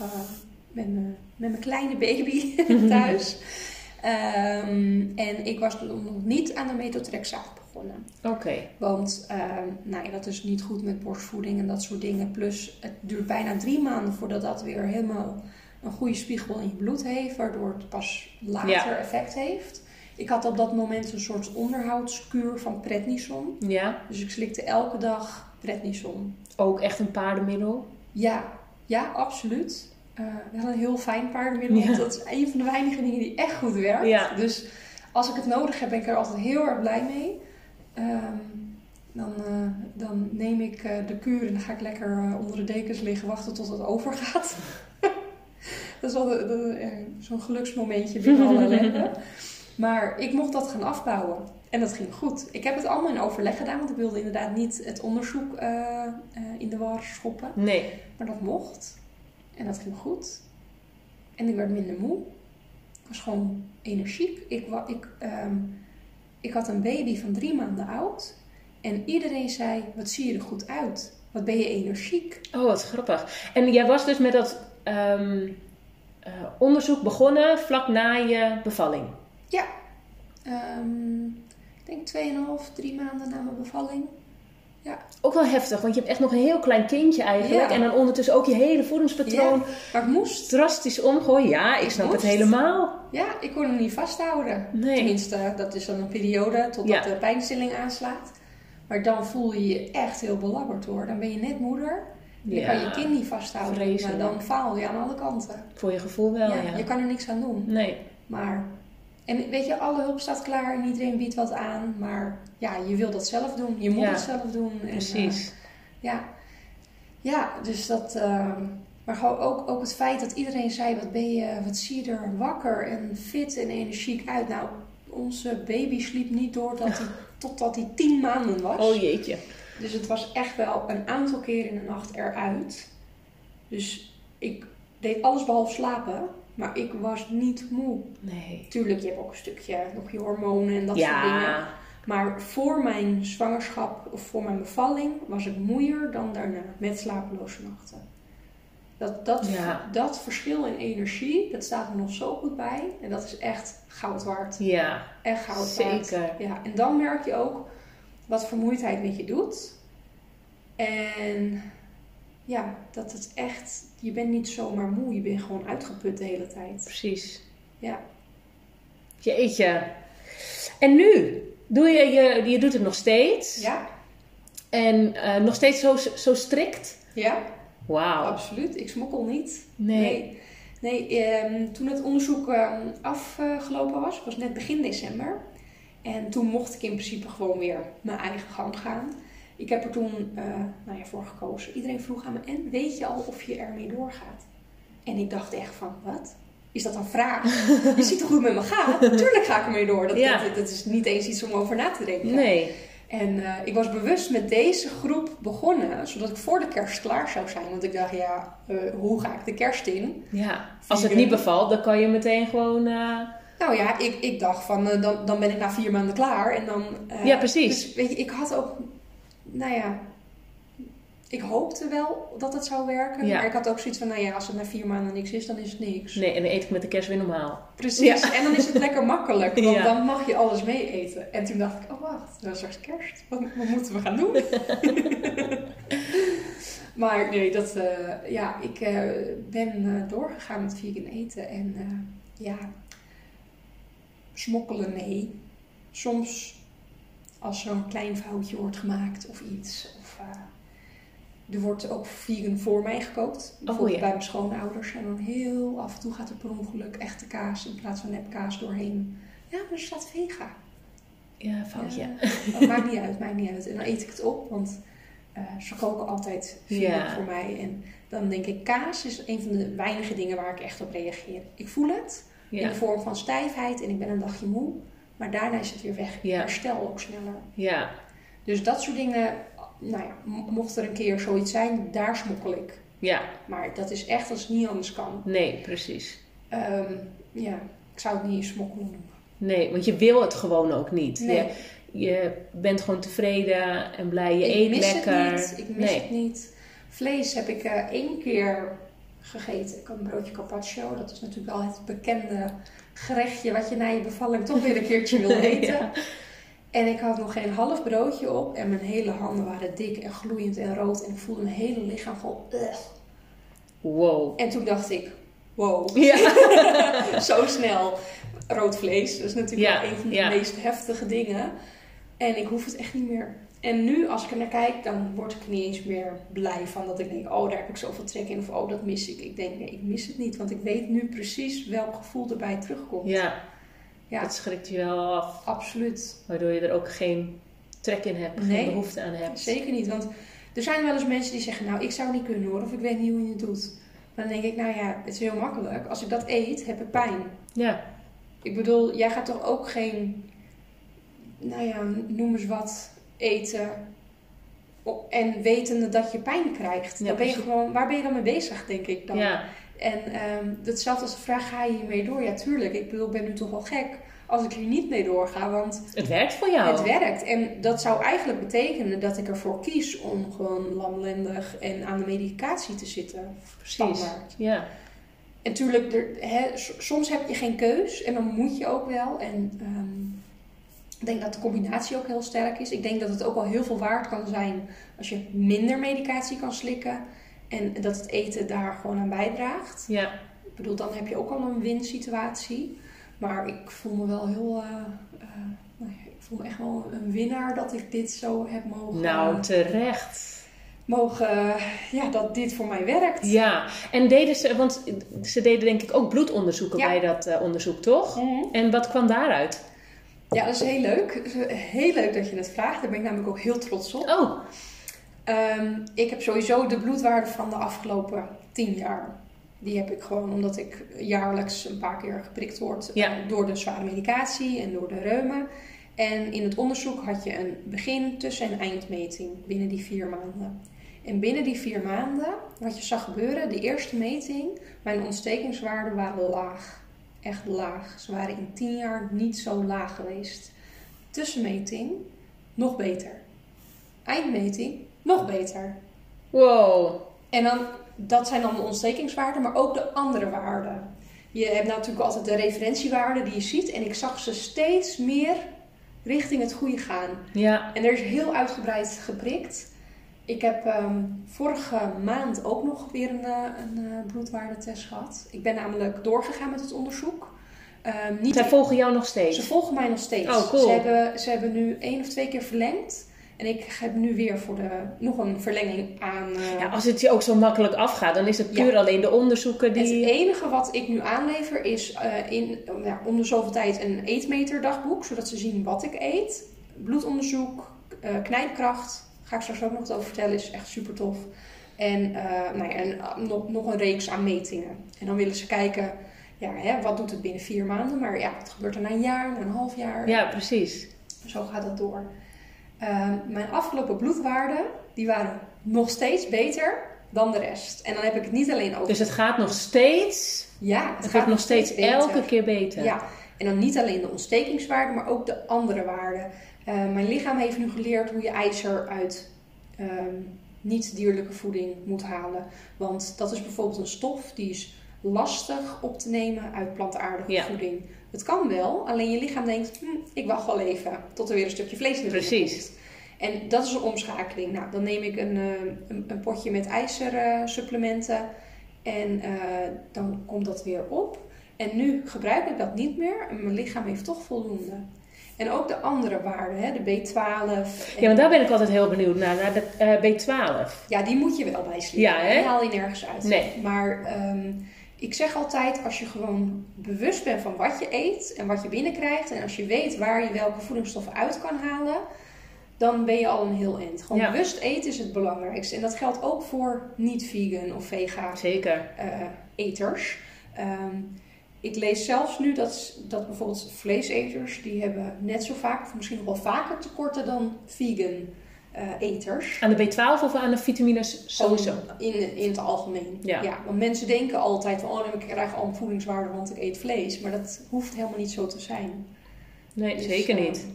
met, mijn, met mijn kleine baby thuis. Ehm, en ik was toen nog niet aan de methotrexaat begonnen. Oké. Want ehm, nou ja, dat is niet goed met borstvoeding en dat soort dingen. Plus het duurt bijna drie maanden voordat dat weer helemaal een goede spiegel in je bloed heeft. Waardoor het pas later Ja. effect heeft. Ik had op dat moment een soort onderhoudskuur van prednison. Ja. Dus ik slikte elke dag prednison. Ook echt een paardenmiddel. Ja, ja, absoluut. Eh wel een heel fijn paardenmiddel. Ja. Dat is een van de weinige dingen die echt goed werkt. Ja. Dus als ik het nodig heb, ben ik er altijd heel erg blij mee. Ehm, dan, eh, dan neem ik eh, de kuur en dan ga ik lekker onder de dekens liggen wachten tot het overgaat. dat is wel zo'n geluksmomentje binnen alle ellende. Maar ik mocht dat gaan afbouwen. En dat ging goed. Ik heb het allemaal in overleg gedaan, want ik wilde inderdaad niet het onderzoek in de war schoppen. Nee. Maar dat mocht. En dat ging goed. En ik werd minder moe. Ik was gewoon energiek. Ik, ik, ehm, ik had een baby van drie maanden oud. En iedereen zei, wat zie je er goed uit. Wat ben je energiek. Oh, wat grappig. En jij was dus met dat ehm, eh, onderzoek begonnen vlak na je bevalling. Ja. Ehm, ik denk 2,5, drie maanden na mijn bevalling. Ook wel heftig, want je hebt echt nog een heel klein kindje eigenlijk. Ja. En dan ondertussen ook je hele voedingspatroon ik moest. drastisch omgooien. Ja, ik Ik snap het helemaal. Ja, ik kon hem niet vasthouden. Nee. Tenminste, dat is dan een periode totdat Ja. de pijnstilling aanslaat. Maar dan voel je je echt heel belabberd hoor. Dan ben je net moeder. Je Ja. kan je kind niet vasthouden. Vreselijk. Maar dan faal je aan alle kanten. Voor je gevoel wel, ja. ja, Je kan er niks aan doen. Nee. Maar, en weet je, alle hulp staat klaar en iedereen biedt wat aan. Maar ja, je wil dat zelf doen. Je moet Ja. het zelf doen. En, Precies. eh, ja. ja, dus dat... ehm, maar gewoon ook, ook het feit dat iedereen zei, wat ben je, wat zie je er wakker en fit en energiek uit. Nou, onze baby sliep niet door dat hij, totdat hij tien maanden was. Oh jeetje. Dus het was echt wel een aantal keren in de nacht eruit. Dus ik deed alles behalve slapen, maar ik was niet moe. Nee. Tuurlijk, je hebt ook een stukje nog je hormonen en dat soort dingen. Ja. Maar voor mijn zwangerschap of voor mijn bevalling was ik moeier dan daarna met slapeloze nachten. Dat, dat, Ja. dat verschil in energie, dat staat me nog zo goed bij. En dat is echt goud waard. Ja, Echt goud waard. zeker. Ja, en dan merk je ook wat vermoeidheid met je doet. En ja, dat het echt, je bent niet zomaar moe, je bent gewoon uitgeput de hele tijd. Precies. Ja. Jeetje. En nu? Doe je, je, je doet het nog steeds. Ja, En eh, nog steeds zo, zo strikt? ja, Wauw. absoluut. Ik smokkel niet. Nee. Nee, nee ehm, toen het onderzoek ehm, afgelopen was, was net begin december. En toen mocht ik in principe gewoon weer mijn eigen gang gaan. Ik heb er toen eh, nou ja, voor gekozen. Iedereen vroeg aan me, en weet je al of je ermee doorgaat? En ik dacht echt van, wat? Is dat een vraag? je ziet toch hoe het met me gaat? Tuurlijk ga ik ermee door. Dat, Ja. dat, dat is niet eens iets om over na te denken. Nee. En eh, ik was bewust met deze groep begonnen, zodat ik voor de kerst klaar zou zijn. Want ik dacht, ja, eh, hoe ga ik de kerst in? Ja. Als het niet bevalt, dan kan je meteen gewoon... Nou ja, ik, ik dacht van, dan, dan ben ik na vier maanden klaar. En dan, Ja, precies. Dus weet je, ik had ook, nou ja, ik hoopte wel dat het zou werken. Ja. Maar ik had ook zoiets van, nou ja, als het na vier maanden niks is, dan is het niks. Nee, en dan eet ik met de kerst weer normaal. Precies. En dan is het lekker makkelijk, want Ja. dan mag je alles mee eten. En toen dacht ik, oh wacht, dat is straks kerst. Wat, wat moeten we gaan doen? maar nee, dat, eh, ja, ik eh, ben eh, doorgegaan met vegan eten. En ja, smokkelen nee. Soms als er een klein foutje wordt gemaakt of iets. Of, eh, er wordt ook vegan voor mij gekookt. Bijvoorbeeld ja. bij mijn schoonouders. En dan heel af en toe gaat er per ongeluk echte kaas in plaats van nepkaas doorheen. Ja, maar er staat vega. Ja, foutje. Ja, maakt niet uit, maakt niet uit. En dan eet ik het op, want eh, ze koken altijd vegan Ja. voor mij. En dan denk ik, kaas is een van de weinige dingen waar ik echt op reageer. Ik voel het in de vorm van stijfheid en ik ben een dagje moe. Maar daarna is het weer weg. Ja. herstel ook sneller. ja, Dus dat soort dingen, nou ja, mocht er een keer zoiets zijn, daar smokkel ik. ja. Maar dat is echt als het niet anders kan. Nee, precies. Ehm, ja, ik zou het niet smokkelen noemen. Nee, want je wil het gewoon ook niet. Nee. Je, je bent gewoon tevreden en blij. Je ik eet mis lekker. het niet. Ik mis nee. het niet. Vlees heb ik eh, één keer gegeten. Ik had een broodje carpaccio. Dat is natuurlijk wel het bekende gerechtje wat je na je bevalling toch weer een keertje wil eten. Ja. En ik had nog geen half broodje op. En mijn hele handen waren dik en gloeiend en rood. En ik voelde mijn hele lichaam. "Ugh." Wow. En toen dacht ik... Wow, Ja. zo snel. Rood vlees, dat is natuurlijk Ja, wel een van de meest heftige dingen. En ik hoef het echt niet meer. En nu, als ik er naar kijk, dan word ik niet eens meer blij van. Dat ik denk, oh, daar heb ik zoveel trek in. Of oh, dat mis ik. Ik denk, nee, ik mis het niet. Want ik weet nu precies welk gevoel erbij terugkomt. ja, Ja, dat schrikt je wel af. absoluut. Waardoor je er ook geen trek in hebt, Nee. geen behoefte aan hebt. Zeker niet. Want er zijn wel eens mensen die zeggen, nou, ik zou niet kunnen hoor. Of ik weet niet hoe je het doet. Maar dan denk ik, nou ja, het is heel makkelijk. Als ik dat eet, heb ik pijn. Ja, Ik bedoel, jij gaat toch ook geen, nou ja, noem eens wat, eten en wetende dat je pijn krijgt. Ja, dan ben je gewoon, waar ben je dan mee bezig, denk ik dan? ja, En ehm hetzelfde als de vraag, ga je hiermee door? Ja, tuurlijk. Ik bedoel, ik ben nu toch wel gek als ik hier niet mee doorga, want het werkt voor jou. het werkt. En dat zou eigenlijk betekenen dat ik ervoor kies om gewoon lamlendig en aan de medicatie te zitten. Precies. Standaard. Ja, En er, s- soms heb je geen keus en dan moet je ook wel. En ehm, ik denk dat de combinatie ook heel sterk is. Ik denk dat het ook wel heel veel waard kan zijn als je minder medicatie kan slikken. En dat het eten daar gewoon aan bijdraagt. ja, Ik bedoel, dan heb je ook al een win-situatie. Maar ik voel me wel heel. eh, eh, nou ik voel me echt wel een winnaar dat ik dit zo heb mogen. nou terecht. mogen ja, dat dit voor mij werkt. Ja, en deden ze, want ze deden denk ik ook bloedonderzoeken Ja. bij dat eh, onderzoek, toch? Mhm. En wat kwam daaruit? Ja, dat is heel leuk. Heel leuk dat je het vraagt. Daar ben ik namelijk ook heel trots op. Oh, Ehm, ik heb sowieso de bloedwaarde van de afgelopen tien jaar. Die heb ik gewoon omdat ik jaarlijks een paar keer geprikt word Ja. eh, door de zware medicatie en door de reuma. En in het onderzoek had je een begin, tussen- en eindmeting binnen die vier maanden. En binnen die vier maanden, wat je zag gebeuren, de eerste meting, mijn ontstekingswaarden waren laag. Echt laag. Ze waren in tien jaar niet zo laag geweest. Tussenmeting, nog beter. Eindmeting, nog beter. wow. En dan, dat zijn dan de ontstekingswaarden, maar ook de andere waarden. Je hebt natuurlijk altijd de referentiewaarden die je ziet. En ik zag ze steeds meer richting het goede gaan. Ja, En er is heel uitgebreid geprikt. Ik heb ehm, vorige maand ook nog weer een, eh, een eh, bloedwaardetest gehad. Ik ben namelijk doorgegaan met het onderzoek. Ehm, niet zij volgen jou nog steeds. ze volgen mij nog steeds. Oh, cool. Ze hebben, ze hebben nu één of twee keer verlengd. En ik heb nu weer voor de, nog een verlenging aan. eh, Ja, als het je ook zo makkelijk afgaat, dan is het puur alleen de onderzoeken Het die... enige wat ik nu aanlever is in, ja, om de zoveel tijd een eetmeterdagboek, zodat ze zien wat ik eet. Bloedonderzoek, knijpkracht, ga ik straks ook nog wat over vertellen, is echt super tof. En, eh, nou ja, en eh, nog, nog een reeks aan metingen. En dan willen ze kijken, ja, hè, wat doet het binnen vier maanden? Maar ja, wat gebeurt er na een jaar, na een half jaar? Ja, precies. Zo gaat het door. Ehm, mijn afgelopen bloedwaarden, die waren nog steeds beter dan de rest. En dan heb ik het niet alleen over... Dus het gaat nog steeds... Ja, Het gaat nog steeds beter. elke keer beter. Ja, en dan niet alleen de ontstekingswaarden, maar ook de andere waarden. Eh, mijn lichaam heeft nu geleerd hoe je ijzer uit ehm, niet-dierlijke voeding moet halen. Want dat is bijvoorbeeld een stof die is lastig op te nemen uit plantaardige Ja. voeding. Het kan wel, alleen je lichaam denkt, hm, ik wacht wel even tot er weer een stukje vlees in Precies. komt. En dat is een omschakeling. Nou, dan neem ik een, eh, een, een potje met ijzersupplementen en eh, dan komt dat weer op. En nu gebruik ik dat niet meer en mijn lichaam heeft toch voldoende. En ook de andere waarden, hè, de B12. en- Ja, maar daar ben ik altijd heel benieuwd naar, naar de eh, B12. ja, die moet je wel bijslikken. Ja, hè? Die haal je nergens uit. Nee. Maar ehm, ik zeg altijd, als je gewoon bewust bent van wat je eet en wat je binnenkrijgt... en als je weet waar je welke voedingsstoffen uit kan halen... dan ben je al een heel eind. Gewoon Ja. bewust eten is het belangrijkste. En dat geldt ook voor niet-vegan of vega Zeker. eh, eters. Ehm, ik lees zelfs nu dat, dat bijvoorbeeld vleeseters... die hebben net zo vaak, of misschien nog wel vaker tekorten dan vegan eh, eters. Aan de B12 of aan de vitamines sowieso? In, in het algemeen. Ja. want mensen denken altijd van, oh nee, ik krijg al een voedingswaarde, want ik eet vlees. Maar dat hoeft helemaal niet zo te zijn. Nee, Dus, zeker eh, niet.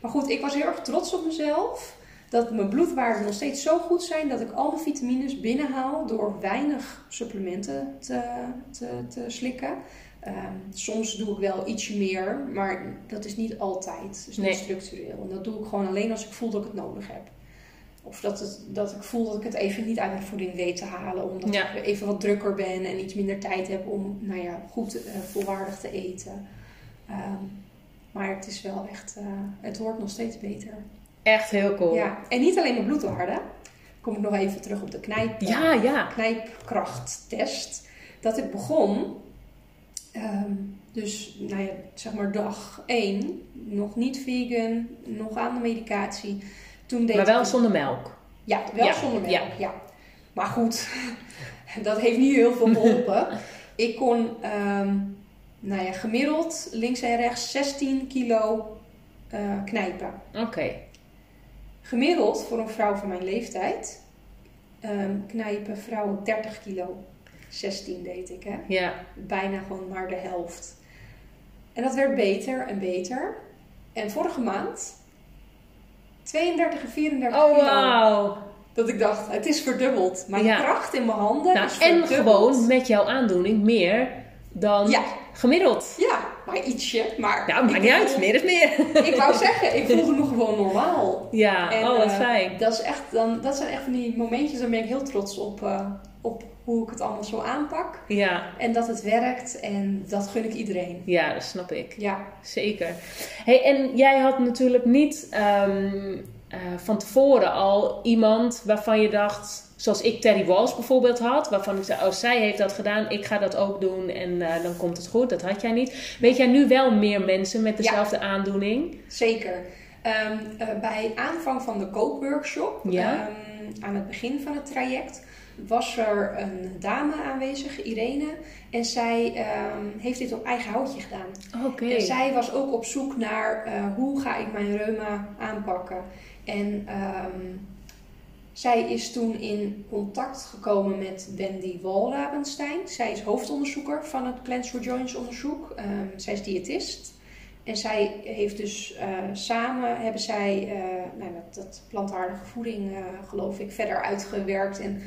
maar goed, ik was heel erg trots op mezelf. Dat mijn bloedwaarden nog steeds zo goed zijn dat ik al mijn vitamines binnenhaal door weinig supplementen te, te, te slikken. Ehm, soms doe ik wel ietsje meer, maar dat is niet altijd. Dus niet Nee. structureel. En dat doe ik gewoon alleen als ik voel dat ik het nodig heb. Of dat, het, dat ik voel dat ik het even niet uit mijn voeding weet te halen. Omdat Ja. ik even wat drukker ben en iets minder tijd heb om nou ja, goed eh, volwaardig te eten. Ehm, maar het is wel echt, eh, het wordt nog steeds beter. Echt heel cool. Ja, en niet alleen mijn bloedwaarden. Kom ik nog even terug op de knijp, ja. ja. knijpkrachttest. Dat ik begon, ehm, dus nou ja, zeg maar dag 1, nog niet vegan, nog aan de medicatie. Toen deed Maar wel ik- zonder melk. Ja, wel Ja, zonder melk, ja. ja. Maar goed, dat heeft niet heel veel geholpen. ik kon, ehm, nou ja, gemiddeld links en rechts 16 kilo eh, knijpen. Oké. Gemiddeld voor een vrouw van mijn leeftijd ehm, knijpen vrouwen 30 kilo. 16 deed ik, hè. Ja. Bijna gewoon maar de helft. En dat werd beter en beter. En vorige maand 32 en 34 Oh, kilo. wauw. Dat ik dacht, het is verdubbeld. Mijn Ja. kracht in mijn handen Nou, is en verdubbeld. gewoon met jouw aandoening meer dan Ja, gemiddeld. ja, maar ietsje. Maar Nou, maakt niet uit. Meer is meer. Ik wou zeggen, ik voelde me gewoon normaal. Ja, En, oh wat eh, fijn. Dat, is echt, dan, dat zijn echt van die momentjes, daar ben ik heel trots op, eh, op hoe ik het allemaal zo aanpak. Ja, En dat het werkt en dat gun ik iedereen. ja, dat snap ik. Ja, Zeker. Hey, en jij had natuurlijk niet ehm, eh, van tevoren al iemand waarvan je dacht, zoals ik Terry Walsh bijvoorbeeld had, waarvan ik zei, oh zij heeft dat gedaan, ik ga dat ook doen en eh, dan komt het goed. Dat had jij niet. Weet jij nu wel meer mensen met dezelfde aandoening? zeker. Ehm, eh, bij aanvang van de kookworkshop, Ja. ehm, aan het begin van het traject, was er een dame aanwezig, Irene. En zij ehm, heeft dit op eigen houtje gedaan. Oké. En zij was ook op zoek naar eh, hoe ga ik mijn reuma aanpakken. En ehm, zij is toen in contact gekomen met Wendy Walrabenstein. Zij is hoofdonderzoeker van het Plans for Joints onderzoek. Ehm, zij is diëtist. En zij heeft dus eh, samen hebben zij eh, nou, dat, dat plantaardige voeding, geloof ik, verder uitgewerkt. En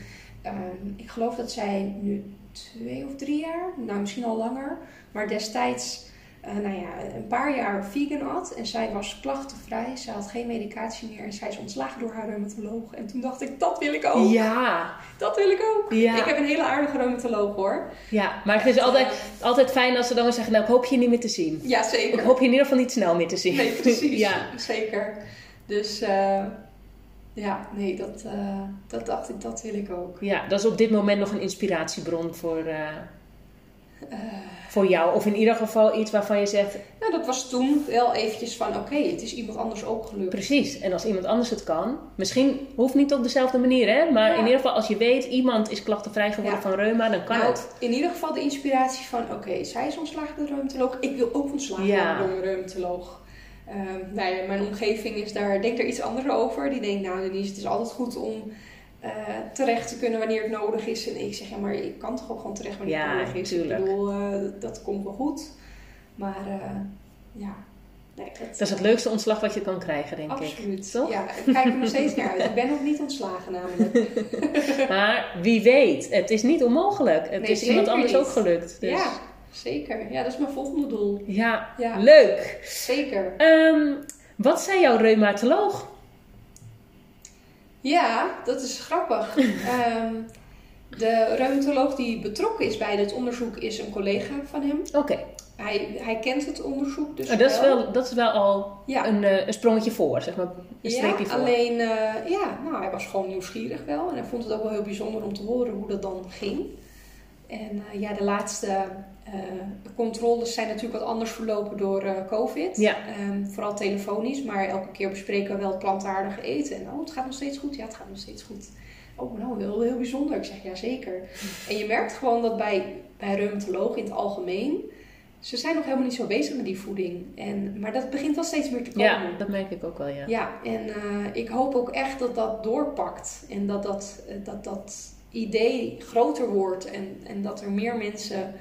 ehm, ik geloof dat zij nu twee of drie jaar, nou misschien al langer, maar destijds eh, nou ja, een paar jaar vegan at. En zij was klachtenvrij. Ze had geen medicatie meer. En zij is ontslagen door haar reumatoloog. En toen dacht ik, dat wil ik ook. Ja, Dat wil ik ook. Ja. Ik heb een hele aardige reumatoloog hoor. ja, maar het is altijd, altijd fijn als ze dan zeggen, nou ik hoop je niet meer te zien. Ja, Ik zeker. hoop je in ieder geval niet snel meer te zien. Nee, precies. ja. Zeker. Dus eh, ja, nee, dat, eh, dat dacht ik, dat wil ik ook. ja, dat is op dit moment nog een inspiratiebron voor, eh, Eh, voor jou. Of in ieder geval iets waarvan je zegt, nou, dat was toen wel eventjes van, oké, het is iemand anders ook gelukt. precies. En als iemand anders het kan, misschien hoeft niet op dezelfde manier, hè? Maar Ja. in ieder geval als je weet, iemand is klachtenvrij geworden Ja. van reuma, dan kan Nou, het. in ieder geval de inspiratie van, oké, zij is ontslagen door de reumatoloog. Ik wil ook ontslagen Ja. worden door een reumatoloog. Ehm, nou ja, mijn omgeving is daar, denkt er iets anders over. Die denkt, nou Denise, het is altijd goed om eh, terecht te kunnen wanneer het nodig is. En ik zeg, ja, maar ik kan toch ook gewoon terecht wanneer Ja, het nodig is. tuurlijk. Ik bedoel, eh, dat komt wel goed. Maar eh, ja, nee, dat is het leukste ontslag wat je kan krijgen, denk absoluut. ik. Absoluut. Toch? Ja, ik kijk er nog steeds naar uit. Ik ben nog niet ontslagen namelijk. maar wie weet, het is niet onmogelijk. Het Nee, is iemand anders niet. ook gelukt. Dus. Ja, zeker. Ja, dat is mijn volgende doel. Ja, Ja. leuk. Zeker. Ehm, wat zei jouw reumatoloog? Ja, dat is grappig. Ehm, de reumatoloog die betrokken is bij dit onderzoek is een collega van hem. Oké, Hij, hij kent het onderzoek dus Nou, dat, is wel, dat is wel al Ja. een, eh, een sprongetje voor, zeg maar. Een Ja, streepje voor. alleen, eh, ja, nou, hij was gewoon nieuwsgierig wel. En hij vond het ook wel heel bijzonder om te horen hoe dat dan ging. En eh, ja, de laatste controles zijn natuurlijk wat anders verlopen door eh, COVID. Ja. Ehm, vooral telefonisch, maar elke keer bespreken we wel het plantaardige eten. En oh, het gaat nog steeds goed. Ja, het gaat nog steeds goed. Oh, nou, heel, heel bijzonder. Ik zeg, ja, zeker. En je merkt gewoon dat bij, bij reumatologen in het algemeen... Ze zijn nog helemaal niet zo bezig met die voeding. En, maar dat begint wel steeds meer te komen. Ja, dat merk ik ook wel, ja. Ja, en eh, ik hoop ook echt dat dat doorpakt. En dat dat, eh, dat, dat idee groter wordt. En, en dat er meer mensen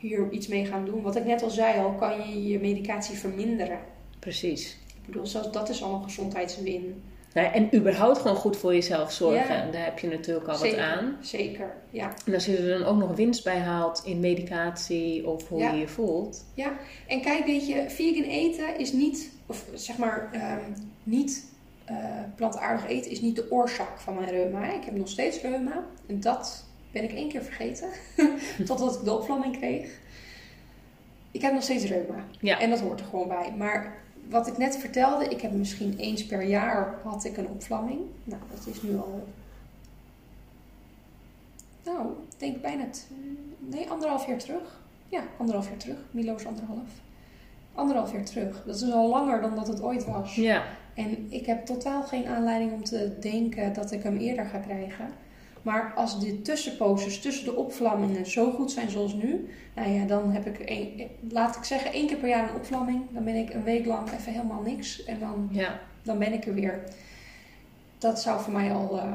hier iets mee gaan doen. Wat ik net al zei, al kan je je medicatie verminderen. Precies. Ik bedoel, zelfs dat is al een gezondheidswin. Nou, en überhaupt gewoon goed voor jezelf zorgen. Ja. En daar heb je natuurlijk al Zeker. wat aan. Zeker, ja. En als je er dan ook nog winst bij haalt in medicatie of hoe Ja. je je voelt. Ja, en kijk, weet je, vegan eten is niet, of zeg maar, ehm, niet eh, plantaardig eten is niet de oorzaak van mijn reuma. Ik heb nog steeds reuma. En dat ben ik één keer vergeten. Totdat ik de opvlamming kreeg. Ik heb nog steeds reuma. Ja. En dat hoort er gewoon bij. Maar wat ik net vertelde, ik heb misschien eens per jaar had ik een opvlamming. Nou, dat is nu al. Nou, ik denk bijna. Nee, anderhalf jaar terug. Ja, anderhalf jaar terug. Milo is anderhalf. Anderhalf jaar terug. Dat is al langer dan dat het ooit was. Ja. En ik heb totaal geen aanleiding om te denken dat ik hem eerder ga krijgen. Maar als de tussenposes tussen de opvlammingen zo goed zijn zoals nu, nou ja, dan heb ik, een, laat ik zeggen, één keer per jaar een opvlamming. Dan ben ik een week lang even helemaal niks en dan, Ja. dan ben ik er weer. Dat zou voor mij al eh,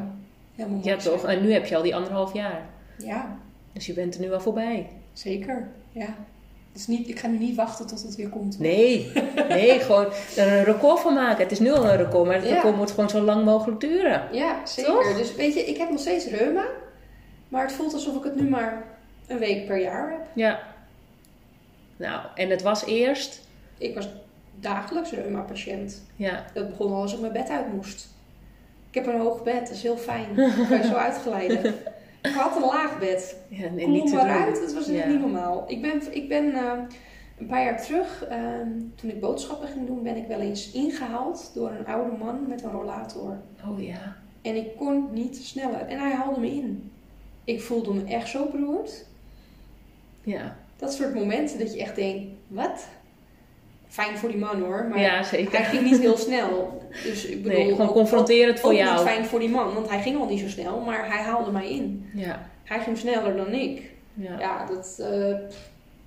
helemaal mooi ja, toch? zijn. En nu heb je al die anderhalf jaar. Ja, Dus je bent er nu al voorbij. zeker. Ja. Dus niet, ik ga nu niet wachten tot het weer komt. Nee, nee, gewoon er een record van maken. Het is nu al een record, maar het Ja. record moet gewoon zo lang mogelijk duren. Ja, zeker. Toch? Dus weet je, ik heb nog steeds reuma. Maar het voelt alsof ik het nu maar een week per jaar heb. Ja. Nou, en het was eerst. Ik was dagelijks reuma-patiënt. Ja, Dat begon al als ik mijn bed uit moest. Ik heb een hoog bed, dat is heel fijn. Dan kan je zo uitglijden. Ik had een laag bed. ja nee, Kom niet te maar doen. uit, dat was Ja. niet normaal. Ik ben, ik ben eh, een paar jaar terug, eh, toen ik boodschappen ging doen, ben ik wel eens ingehaald door een oude man met een rollator. Oh ja. En ik kon niet sneller. En hij haalde me in. Ik voelde me echt zo beroerd. Ja, Dat soort momenten dat je echt denkt, wat? Fijn voor die man hoor, maar ja zeker. hij ging niet heel snel. Dus ik bedoel, Nee, gewoon confronterend voor ook jou. niet fijn voor die man, want hij ging al niet zo snel, maar hij haalde mij in. Ja, Hij ging sneller dan ik. ja. Ja, dat, eh,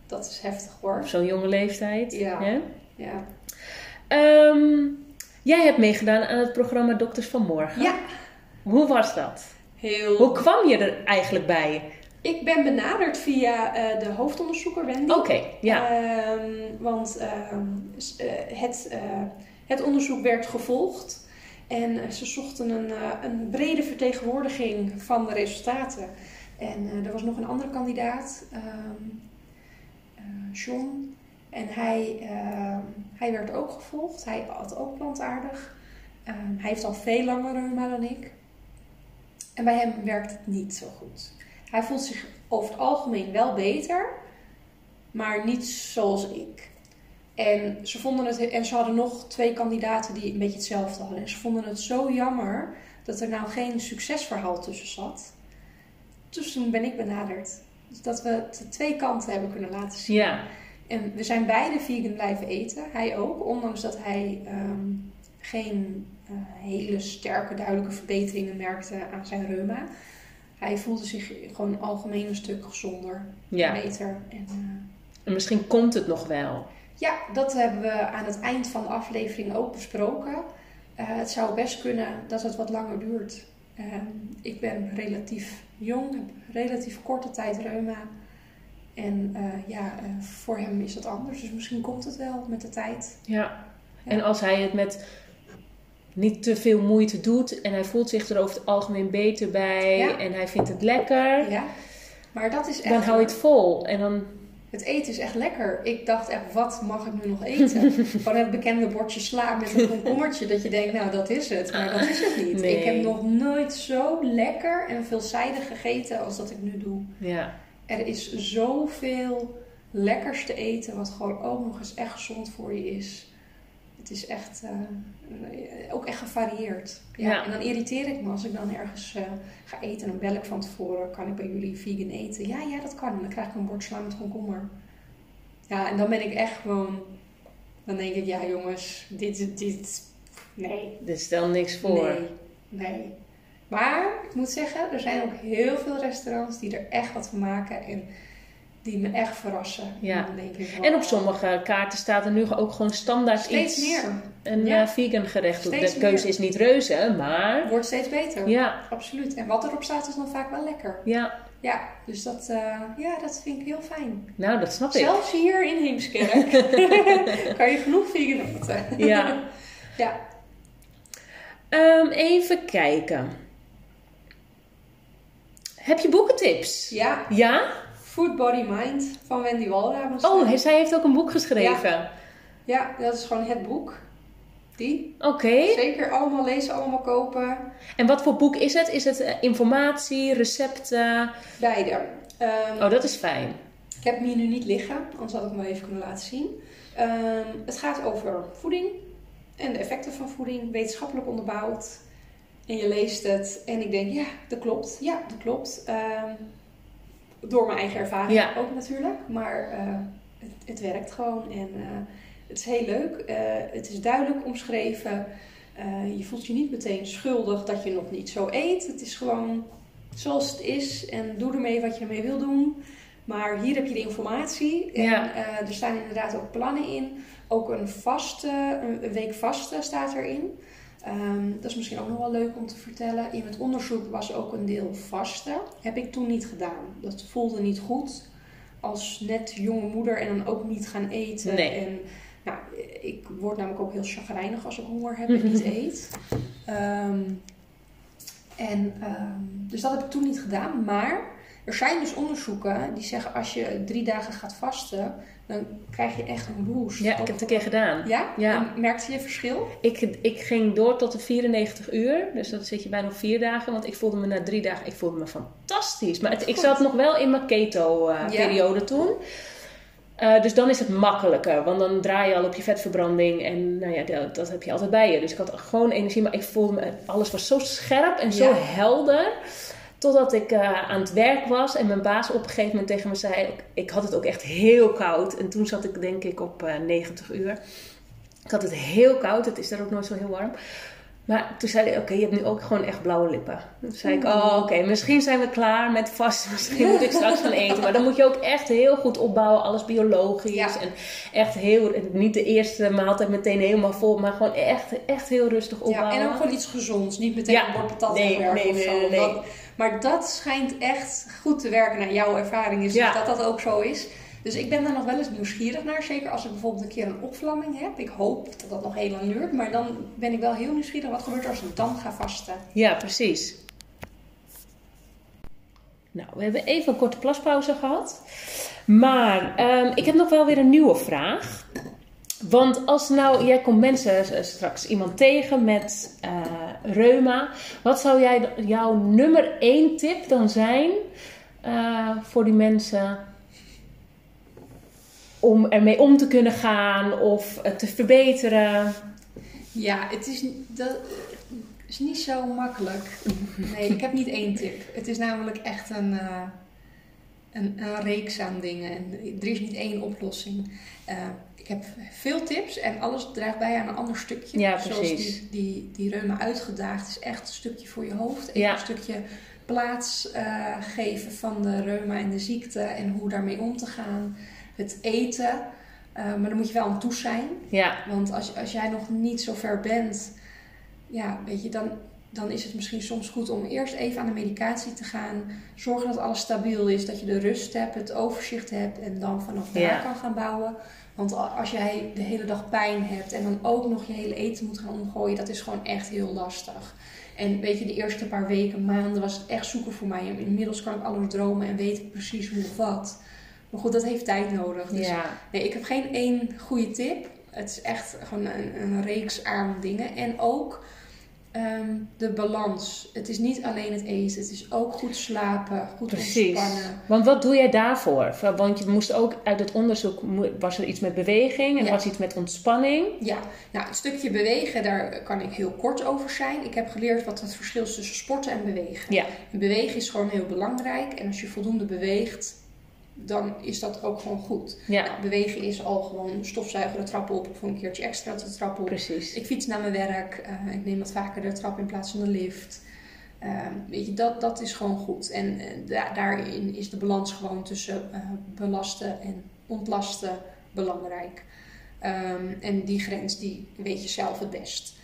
dat is heftig hoor. Zo'n jonge leeftijd. Ja. Ja. Ehm, jij hebt meegedaan aan het programma Dokters van Morgen. ja, Hoe was dat? heel. Hoe kwam je er eigenlijk bij? Ik ben benaderd via eh, de hoofdonderzoeker Wendy. Oké, ja. Ehm, want ehm, eh, het, het onderzoek werd gevolgd. En eh, ze zochten een, eh, een brede vertegenwoordiging van de resultaten. En eh, er was nog een andere kandidaat, ehm, eh, John. En hij, ehm, hij werd ook gevolgd. Hij had ook plantaardig. Ehm, hij heeft al veel langer reuma dan ik. En bij hem werkt het niet zo goed. Hij voelt zich over het algemeen wel beter, maar niet zoals ik. En ze, vonden het, en ze hadden nog twee kandidaten die een beetje hetzelfde hadden. En ze vonden het zo jammer dat er nou geen succesverhaal tussen zat. Dus toen ben ik benaderd. Dus dat we de twee kanten hebben kunnen laten zien. Ja, En we zijn beide vegan blijven eten. Hij ook, ondanks dat hij ehm, geen eh, hele sterke, duidelijke verbeteringen merkte aan zijn reuma. Hij voelde zich gewoon algemeen een stuk gezonder, ja. beter. En, eh, En misschien komt het nog wel. Ja, dat hebben we aan het eind van de aflevering ook besproken. Eh, het zou best kunnen dat het wat langer duurt. Ehm, ik ben relatief jong, heb relatief korte tijd reuma. En eh, ja, eh, voor hem is dat anders. Dus misschien komt het wel met de tijd. Ja. En als hij het met niet te veel moeite doet en hij voelt zich er over het algemeen beter bij Ja. en hij vindt het lekker, Ja. Maar dat is echt... dan hou je het vol. En dan, Het eten is echt lekker. Ik dacht echt, wat mag ik nu nog eten? Gewoon het bekende bordje sla met een komkommertje. Dat je denkt, nou dat is het. Maar dat is het niet. Nee. Ik heb nog nooit zo lekker en veelzijdig gegeten als dat ik nu doe. ja. Er is zoveel lekkers te eten, wat gewoon ook nog eens echt gezond voor je is. Het is echt, eh, ook echt gevarieerd. Ja, Ja. En dan irriteer ik me als ik dan ergens eh, ga eten en dan bel ik van tevoren, kan ik bij jullie vegan eten? Ja, ja, dat kan. En dan krijg ik een bord sla met komkommer. Ja, en dan ben ik echt gewoon, dan denk ik, ja jongens, dit, dit, nee, Er stel niks voor. Nee, nee. Maar ik moet zeggen, er zijn ook heel veel restaurants die er echt wat van maken en die me echt verrassen. Ja. Dan denk ik, En op sommige kaarten staat er nu ook gewoon standaard steeds iets. meer. Een Ja. eh, vegan gerecht. Steeds de keuze meer. is niet reuze, maar Wordt steeds beter. ja, Absoluut. En wat erop staat is dan vaak wel lekker. ja. Ja, dus dat, eh, ja, dat vind ik heel fijn. Nou, dat snap ik. Zelfs hier in Heemskerk kan je genoeg vegan eten. Ja. Ja. Ehm, even kijken. Heb je boekentips? ja, Ja? Food Body Mind van Wendy Walraven. Oh, zij heeft ook een boek geschreven. Ja, dat is gewoon het boek. Die. Oké. Zeker allemaal lezen, allemaal kopen. En wat voor boek is het? Is het eh, informatie, recepten? Beide. Ehm, Oh, dat is fijn. Ik heb hem hier nu niet liggen, anders had ik hem wel even kunnen laten zien. Ehm, het gaat over voeding en de effecten van voeding, wetenschappelijk onderbouwd. En je leest het en ik denk, ja, dat klopt. Ja, dat klopt. Ehm, door mijn eigen ervaring Ja. ook natuurlijk. Maar eh, het, het werkt gewoon en eh, het is heel leuk. Eh, het is duidelijk omschreven. Je voelt je niet meteen schuldig dat je nog niet zo eet. Het is gewoon zoals het is en doe ermee wat je ermee wil doen. Maar hier heb je de informatie. En Ja. er staan inderdaad ook plannen in. Ook een vaste, een week vaste staat erin. Ehm, dat is misschien ook nog wel leuk om te vertellen. In het onderzoek was ook een deel vaste. Heb ik toen niet gedaan. Dat voelde niet goed. Als net jonge moeder en dan ook niet gaan eten. Nee. En nou, ik word namelijk ook heel chagrijnig als ik honger heb en niet eet. Ehm, en, ehm, dus dat heb ik toen niet gedaan. Maar er zijn dus onderzoeken die zeggen als je drie dagen gaat vasten, dan krijg je echt een boost. Ja, ik heb het een keer gedaan. Ja? Ja. En merkte je verschil? Ik, ik ging door tot de 94 uur. Dus dan zit je bijna op vier dagen. Want ik voelde me na drie dagen ik voelde me fantastisch. Maar het- ik zat nog wel in mijn keto-periode toen. Eh, dus dan is het makkelijker. Want dan draai je al op je vetverbranding. En nou ja, dat, dat heb je altijd bij je. Dus ik had gewoon energie. Maar ik voelde me... Alles was zo scherp en zo Ja. helder. Totdat ik eh, aan het werk was. En mijn baas op een gegeven moment tegen me zei... Ik, had het ook echt heel koud. En toen zat ik denk ik op eh 90 uur. Ik had het heel koud. Het is daar ook nooit zo heel warm. Maar toen zei hij, oké, je hebt nu ook gewoon echt blauwe lippen. Toen zei ik, oh oké, misschien zijn we klaar met vast. Misschien moet ik straks gaan eten. Maar dan moet je ook echt heel goed opbouwen. Alles biologisch. Ja. En echt heel, niet de eerste maaltijd meteen helemaal vol. Maar gewoon echt, echt heel rustig Ja, opbouwen. en ook gewoon iets gezonds. Niet meteen Ja. een bord patat Nee, nee, nee. Maar dat schijnt echt goed te werken. naar jouw ervaring is Ja. dat dat ook zo is. Dus ik ben daar nog wel eens nieuwsgierig naar. Zeker als ik bijvoorbeeld een keer een opvlamming heb. Ik hoop dat dat nog heel lang duurt. Maar dan ben ik wel heel nieuwsgierig. Wat gebeurt er als ik dan ga vasten? Ja, precies. Nou, we hebben even een korte plaspauze gehad. Maar ehm, ik heb nog wel weer een nieuwe vraag. Want als nou, jij komt mensen eh, straks iemand tegen met eh, reuma. Wat zou jij, jouw nummer één tip dan zijn eh, voor die mensen om ermee om te kunnen gaan of te verbeteren? Ja, het is, dat is niet zo makkelijk. Nee, ik heb niet één tip. Het is namelijk echt een, eh, een, een reeks aan dingen. En er is niet één oplossing. Ik heb veel tips en alles draagt bij aan een ander stukje. Ja, Zoals precies. die, die, die reuma uitgedaagd is echt een stukje voor je hoofd. Even Ja. Een stukje plaats eh, geven van de reuma en de ziekte en hoe daarmee om te gaan. Het eten. Eh, maar dan moet je wel aan toe zijn. Ja, Want als, als jij nog niet zo ver bent, ja, weet je, dan dan is het misschien soms goed om eerst even aan de medicatie te gaan. Zorgen dat alles stabiel is, dat je de rust hebt, het overzicht hebt en dan vanaf daar Ja. kan gaan bouwen. Want als jij de hele dag pijn hebt en dan ook nog je hele eten moet gaan omgooien, dat is gewoon echt heel lastig. En weet je, de eerste paar weken, maanden was het echt zoeken voor mij. En inmiddels kan ik alles dromen en weet ik precies hoe of wat. Maar goed, dat heeft tijd nodig. Dus Ja. Nee, ik heb geen één goede tip. Het is echt gewoon een, een reeks aan dingen. En ook ehm, de balans. Het is niet alleen het eten. Het is ook goed slapen, goed Precies. ontspannen. Want wat doe jij daarvoor? Want je moest ook uit het onderzoek, was er iets met beweging en Ja. er was iets met ontspanning. Ja, nou, het stukje bewegen, daar kan ik heel kort over zijn. Ik heb geleerd wat het verschil is tussen sporten en bewegen. Ja. En bewegen is gewoon heel belangrijk. En als je voldoende beweegt, dan is dat ook gewoon goed. Ja, Nou, bewegen is al gewoon stofzuigen de trap op of een keertje extra de trap op. precies. Ik fiets naar mijn werk. eh, ik neem wat vaker de trap in plaats van de lift. Eh, weet je, dat, dat is gewoon goed. En eh, da- daarin is de balans gewoon tussen eh, belasten en ontlasten belangrijk. Ehm, en die grens, die weet je zelf het best.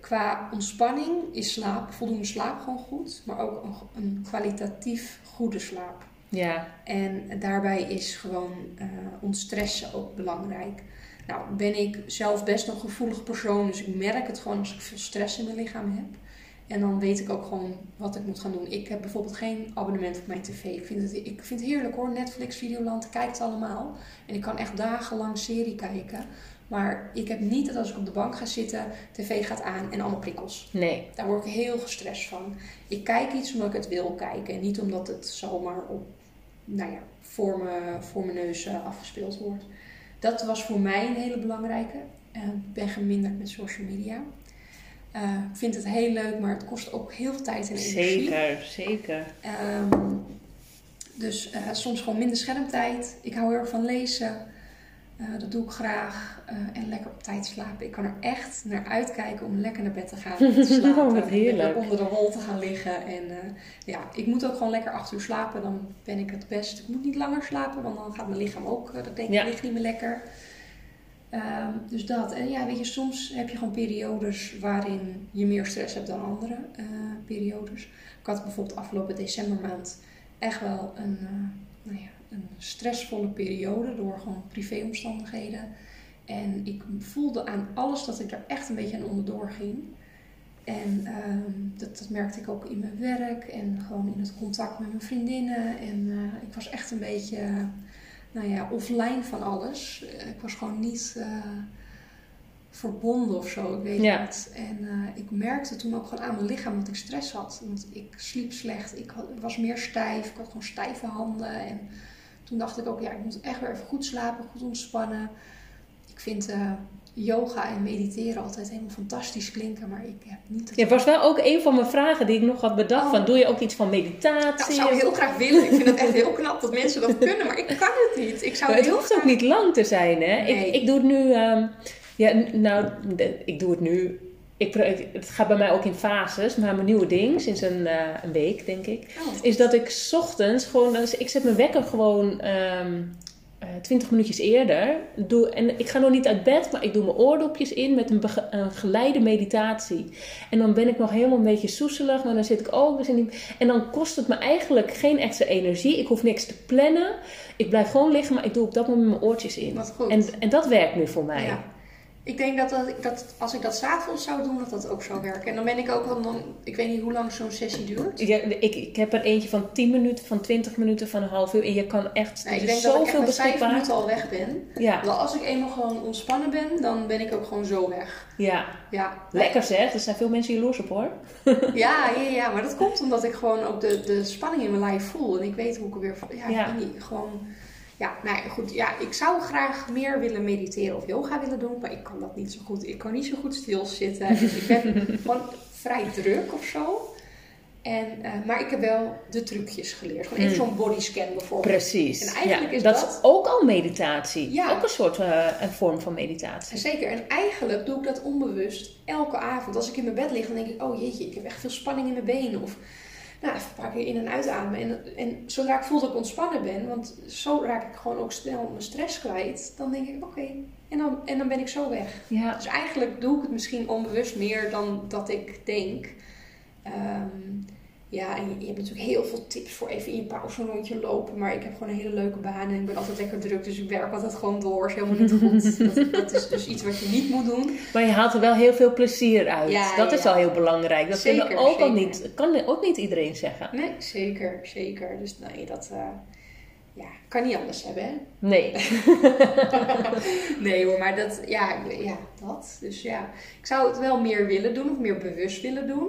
Qua ontspanning is slaap, voldoende slaap gewoon goed. Maar ook een, een kwalitatief goede slaap. Ja, En daarbij is gewoon eh ontstressen ook belangrijk. Nou, ben ik zelf best een gevoelig persoon, dus ik merk het gewoon als ik veel stress in mijn lichaam heb. En dan weet ik ook gewoon wat ik moet gaan doen. Ik heb bijvoorbeeld geen abonnement op mijn tv. Ik vind het, ik vind het heerlijk hoor, Netflix, Videoland, kijkt allemaal. En ik kan echt dagenlang serie kijken. Maar ik heb niet dat als ik op de bank ga zitten, tv gaat aan en allemaal prikkels. nee. Daar word ik heel gestrest van. Ik kijk iets omdat ik het wil kijken. En niet omdat het zomaar op, nou ja, voor, me, voor mijn neus eh, afgespeeld wordt. Dat was voor mij een hele belangrijke. Eh, Ik ben geminderd met social media. Eh, ik vind het heel leuk, maar het kost ook heel veel tijd en energie. Zeker, zeker. Ehm, dus soms gewoon minder schermtijd. Ik hou heel erg van lezen. Eh, dat doe ik graag. Eh, en lekker op tijd slapen. Ik kan er echt naar uitkijken om lekker naar bed te gaan. Te slapen. Oh, wat heerlijk. Onder de wol te gaan liggen. En eh, ja, ik moet ook gewoon lekker acht uur slapen. Dan ben ik het best. Ik moet niet langer slapen, want dan gaat mijn lichaam ook. dat denk ik, Ja. ligt niet meer lekker. Ehm, dus dat. En ja, weet je, soms heb je gewoon periodes waarin je meer stress hebt dan andere periodes. Ik had bijvoorbeeld afgelopen decembermaand echt wel een, nou ja, een stressvolle periode door gewoon privéomstandigheden. En ik voelde aan alles dat ik er echt een beetje aan onderdoor ging. En ehm, dat, dat merkte ik ook in mijn werk en gewoon in het contact met mijn vriendinnen. En eh, ik was echt een beetje, nou ja, offline van alles. Ik was gewoon niet eh, verbonden of zo, ik weet Ja. niet. En eh, ik merkte toen ook gewoon aan mijn lichaam dat ik stress had. Want ik sliep slecht, ik was meer stijf, ik had gewoon stijve handen. En toen dacht ik ook, ja, ik moet echt weer even goed slapen, goed ontspannen. Ik vind eh, yoga en mediteren altijd helemaal fantastisch klinken, maar ik heb niet het Ja, was wel ook een van mijn vragen die ik nog had bedacht. Oh. Van, doe je ook iets van meditatie? ik zou heel graag willen. Ik vind het echt heel knap dat mensen dat kunnen, maar ik kan het niet. Ik zou Maar het heel hoeft graag... ook niet lang te zijn, hè? Nee. Ik, ik doe het nu... ehm, ja, nou, ik doe het nu... Ik, het gaat bij mij ook in fases. Maar mijn nieuwe ding, sinds een, eh, een week, denk ik... Oh, is dat ik 's ochtends gewoon... dus ik zet mijn wekker gewoon ehm, eh, 20 minuutjes eerder. Doe, en ik ga nog niet uit bed, maar ik doe mijn oordopjes in met een, geleide meditatie. En dan ben ik nog helemaal een beetje soezelig, maar dan zit ik ook dus in die... En dan kost het me eigenlijk geen extra energie. Ik hoef niks te plannen. Ik blijf gewoon liggen, maar ik doe op dat moment mijn oortjes in. En, en dat werkt nu voor mij. Ja. Ik denk dat, dat, dat als ik dat s'avonds zou doen, dat dat ook zou werken. En dan ben ik ook wel, dan, ik weet niet hoe lang zo'n sessie duurt. Ja, ik, ik heb er eentje van 10 minuten, van 20 minuten, van een half uur. En je kan echt, Nou, er ik denk dat ik echt zoveel met vijf beschikbaar. minuten al weg ben. Ja, Want als ik eenmaal gewoon ontspannen ben, dan ben ik ook gewoon zo weg. ja, Ja, lekker zeg. Er zijn veel mensen jaloers op hoor. Ja, ja, ja, maar dat komt omdat ik gewoon ook de, de spanning in mijn lijf voel. En ik weet hoe ik er weer. Ja, Ja. ik niet, gewoon. Ja, nou goed. Ja, ik zou graag meer willen mediteren of yoga willen doen, maar ik kan dat niet zo goed. Ik kan niet zo goed stilzitten. En ik ben gewoon vrij druk of zo. En, eh, maar ik heb wel de trucjes geleerd. Gewoon even Hmm. zo'n bodyscan bijvoorbeeld. Precies. En eigenlijk ja, is dat, dat- is ook al meditatie. Ja. Ook een soort eh, een vorm van meditatie. Zeker. En eigenlijk doe ik dat onbewust elke avond. Als ik in mijn bed lig, dan denk ik, oh jeetje, ik heb echt veel spanning in mijn benen. Of nou, keer in- en uitademen. En, en zodra ik voel dat ik ontspannen ben, want zo raak ik gewoon ook snel mijn stress kwijt, dan denk ik, oké. En, dan, en dan ben ik zo weg. Ja. Dus eigenlijk doe ik het misschien onbewust meer dan dat ik denk. Ehm, ja, en je, hebt natuurlijk heel veel tips voor even in je pauze een rondje lopen. Maar ik heb gewoon een hele leuke baan en ik ben altijd lekker druk. Dus ik werk altijd gewoon door. is helemaal niet goed. dat, dat is dus iets wat je niet moet doen. Maar je haalt er wel heel veel plezier uit. Ja, dat is al heel belangrijk. Dat Zeker, vinden ook al niet, kan ook niet iedereen zeggen. Nee, zeker, zeker. Dus nee, dat eh, ja, kan niet anders hebben, hè? Nee. Nee hoor, maar dat, ja, ja, dat. Dus ja, ik zou het wel meer willen doen, of meer bewust willen doen.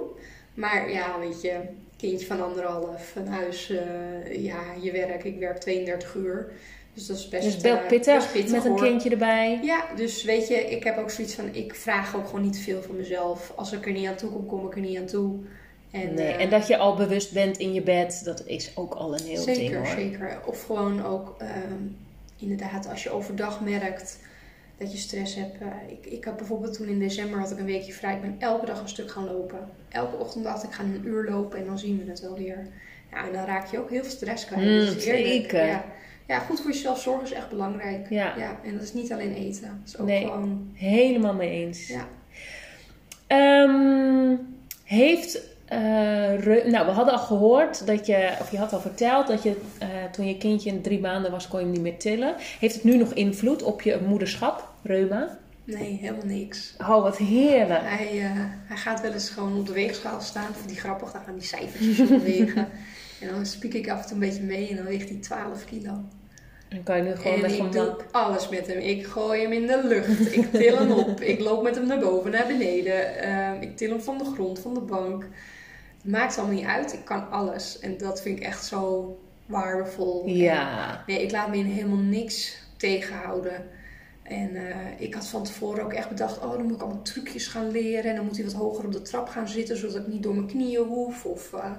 Maar ja, weet je, kindje van anderhalf, een huis, eh, ja, je werk. Ik werk 32 uur. Dus dat is best, Dus eh, pittig, best pittig, met een hoor. kindje erbij. Ja, dus weet je, ik heb ook zoiets van, ik vraag ook gewoon niet veel van mezelf. Als ik er niet aan toe kom, kom ik er niet aan toe. En, nee. eh, En dat je al bewust bent in je bed, dat is ook al een heel zeker, ding hoor. zeker. Of gewoon ook, ehm, inderdaad, als je overdag merkt dat je stress hebt. eh, ik, ik had bijvoorbeeld toen in december had ik een weekje vrij. Ik ben elke dag een stuk gaan lopen. Elke ochtend dacht ik, ga een uur lopen en dan zien we het wel weer. Ja, en dan raak je ook heel veel stress kwijt. Mm, Dat is heerlijk. zeker. Ja. ja, goed voor jezelf zorgen is echt belangrijk. Ja. en dat is niet alleen eten. Dat is ook Nee. gewoon... Helemaal mee eens. Ja. Ehm, heeft. Eh, reu- nou, we hadden al gehoord dat je, of je had al verteld dat je eh, toen je kindje drie maanden was, kon je hem niet meer tillen. Heeft het nu nog invloed op je moederschap, reuma? Nee, helemaal niks. Oh, wat heerlijk. Hij, eh, hij gaat wel eens gewoon op de weegschaal staan. Voor die grappig, dan gaan die cijfertjes opwegen. en dan spiek ik af en toe een beetje mee en dan weegt hij 12 kilo. Dan kan je nu gewoon en met ik hem doe alles met hem. Ik gooi hem in de lucht. Ik til hem op. Ik loop met hem naar boven, naar beneden. Ehm, ik til hem van de grond, van de bank. Maakt allemaal niet uit. Ik kan alles. En dat vind ik echt zo waardevol. En Ja. Nee, ik laat me in helemaal niks tegenhouden. En eh, ik had van tevoren ook echt bedacht, oh, dan moet ik allemaal trucjes gaan leren. En dan moet hij wat hoger op de trap gaan zitten, zodat ik niet door mijn knieën hoef. Of eh,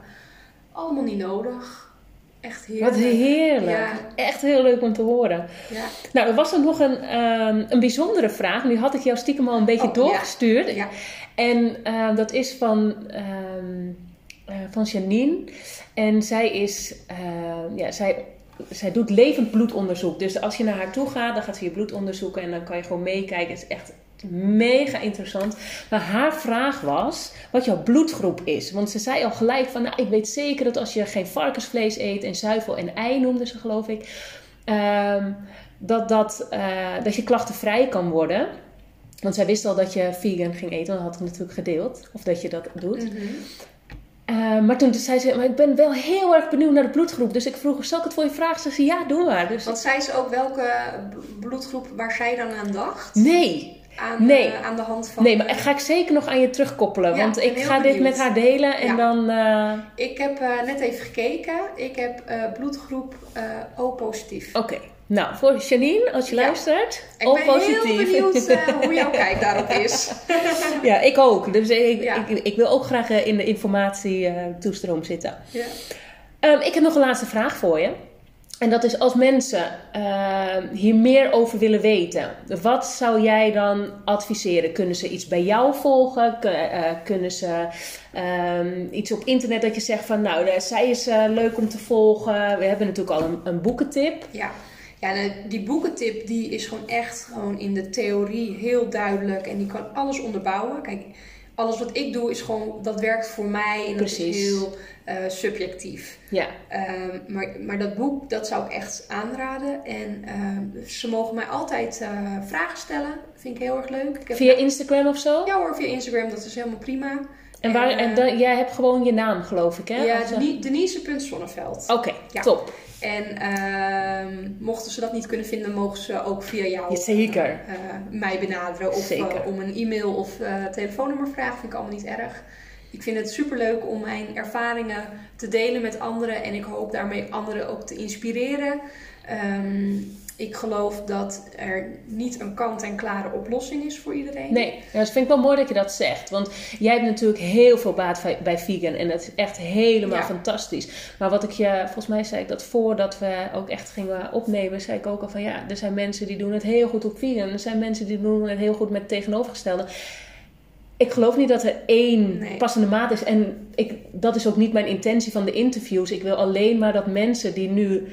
allemaal niet nodig. Echt heerlijk. Wat heerlijk. Ja. Echt heel leuk om te horen. Ja, Nou, er was er nog een, ehm, een bijzondere vraag. Nu had ik jou stiekem al een beetje Oh, doorgestuurd. ja. En eh, dat is van, ehm, eh, van Janine. En zij is, eh, ja, zij, zij doet levend bloedonderzoek. Dus als je naar haar toe gaat, dan gaat ze je bloed onderzoeken en dan kan je gewoon meekijken. Het is echt mega interessant. Maar haar vraag was wat jouw bloedgroep is. Want ze zei al gelijk van, nou, ik weet zeker dat als je geen varkensvlees eet en zuivel en ei noemde ze geloof ik, ehm, dat, dat, eh, dat je klachtenvrij kan worden. Want zij wist al dat je vegan ging eten, dat had ik natuurlijk gedeeld. Of dat je dat doet. Mhm. Eh, maar toen zei ze, maar ik ben wel heel erg benieuwd naar de bloedgroep. Dus ik vroeg, zal ik het voor je vragen? Ze zei, ja, doe maar. Dus Want zij is ook welke bloedgroep waar zij dan aan dacht? nee, Aan, Nee. eh, aan de hand van... nee, maar ga ik zeker nog aan je terugkoppelen. Ja, want ik ga dit met haar delen en Ja. dan... eh, Ik heb eh, net even gekeken. Ik heb eh, bloedgroep eh, O positief. Oké, nou, voor Janine, als je Ja. luistert, Ik O ben positief. heel benieuwd eh, hoe jouw kijk daarop is. ja, ik ook. Dus ik, Ja. ik, ik wil ook graag eh, in de informatietoestroom zitten. Ja. Ehm, ik heb nog een laatste vraag voor je. En dat is als mensen ehm, hier meer over willen weten, wat zou jij dan adviseren? Kunnen ze iets bij jou volgen? Kun- eh, kunnen ze ehm, iets op internet dat je zegt van nou, eh, zij is eh, leuk om te volgen? We hebben natuurlijk al een, een boekentip. Ja, ja eh, die boekentip die is gewoon echt gewoon in de theorie heel duidelijk. En die kan alles onderbouwen. Kijk, alles wat ik doe is gewoon, dat werkt voor mij. En dat Precies. is heel eh, subjectief. Ja, Ehm, maar, maar dat boek, dat zou ik echt aanraden. En ehm, ze mogen mij altijd eh, vragen stellen. Vind ik heel erg leuk. Ik heb via Instagram of zo? Ja hoor, via Instagram, dat is helemaal prima. En, waar, eh, en dan- jij hebt gewoon je naam, geloof ik, hè? ja, eh, Denise.zonneveld. Oké, Ja. top. En ehm, mochten ze dat niet kunnen vinden, mogen ze ook via jou zeker. eh, mij benaderen. Of Zeker. eh, om een e-mail of eh, telefoonnummer vragen. Vind ik allemaal niet erg. Ik vind het superleuk om mijn ervaringen te delen met anderen. En ik hoop daarmee anderen ook te inspireren. Ehm, ik geloof dat er niet een kant-en-klare oplossing is voor iedereen. Nee, dat vind ik wel mooi dat je dat zegt. Want jij hebt natuurlijk heel veel baat bij- bij vegan. En dat is echt helemaal Ja. fantastisch. Maar wat ik je, volgens mij zei ik dat voordat we ook echt gingen opnemen, zei ik ook al van ja, er zijn mensen die doen het heel goed op vegan. Er zijn mensen die doen het heel goed met het tegenovergestelde. Ik geloof niet dat er één Nee. passende maat is. En ik, dat is ook niet mijn intentie van de interviews. Ik wil alleen maar dat mensen die nu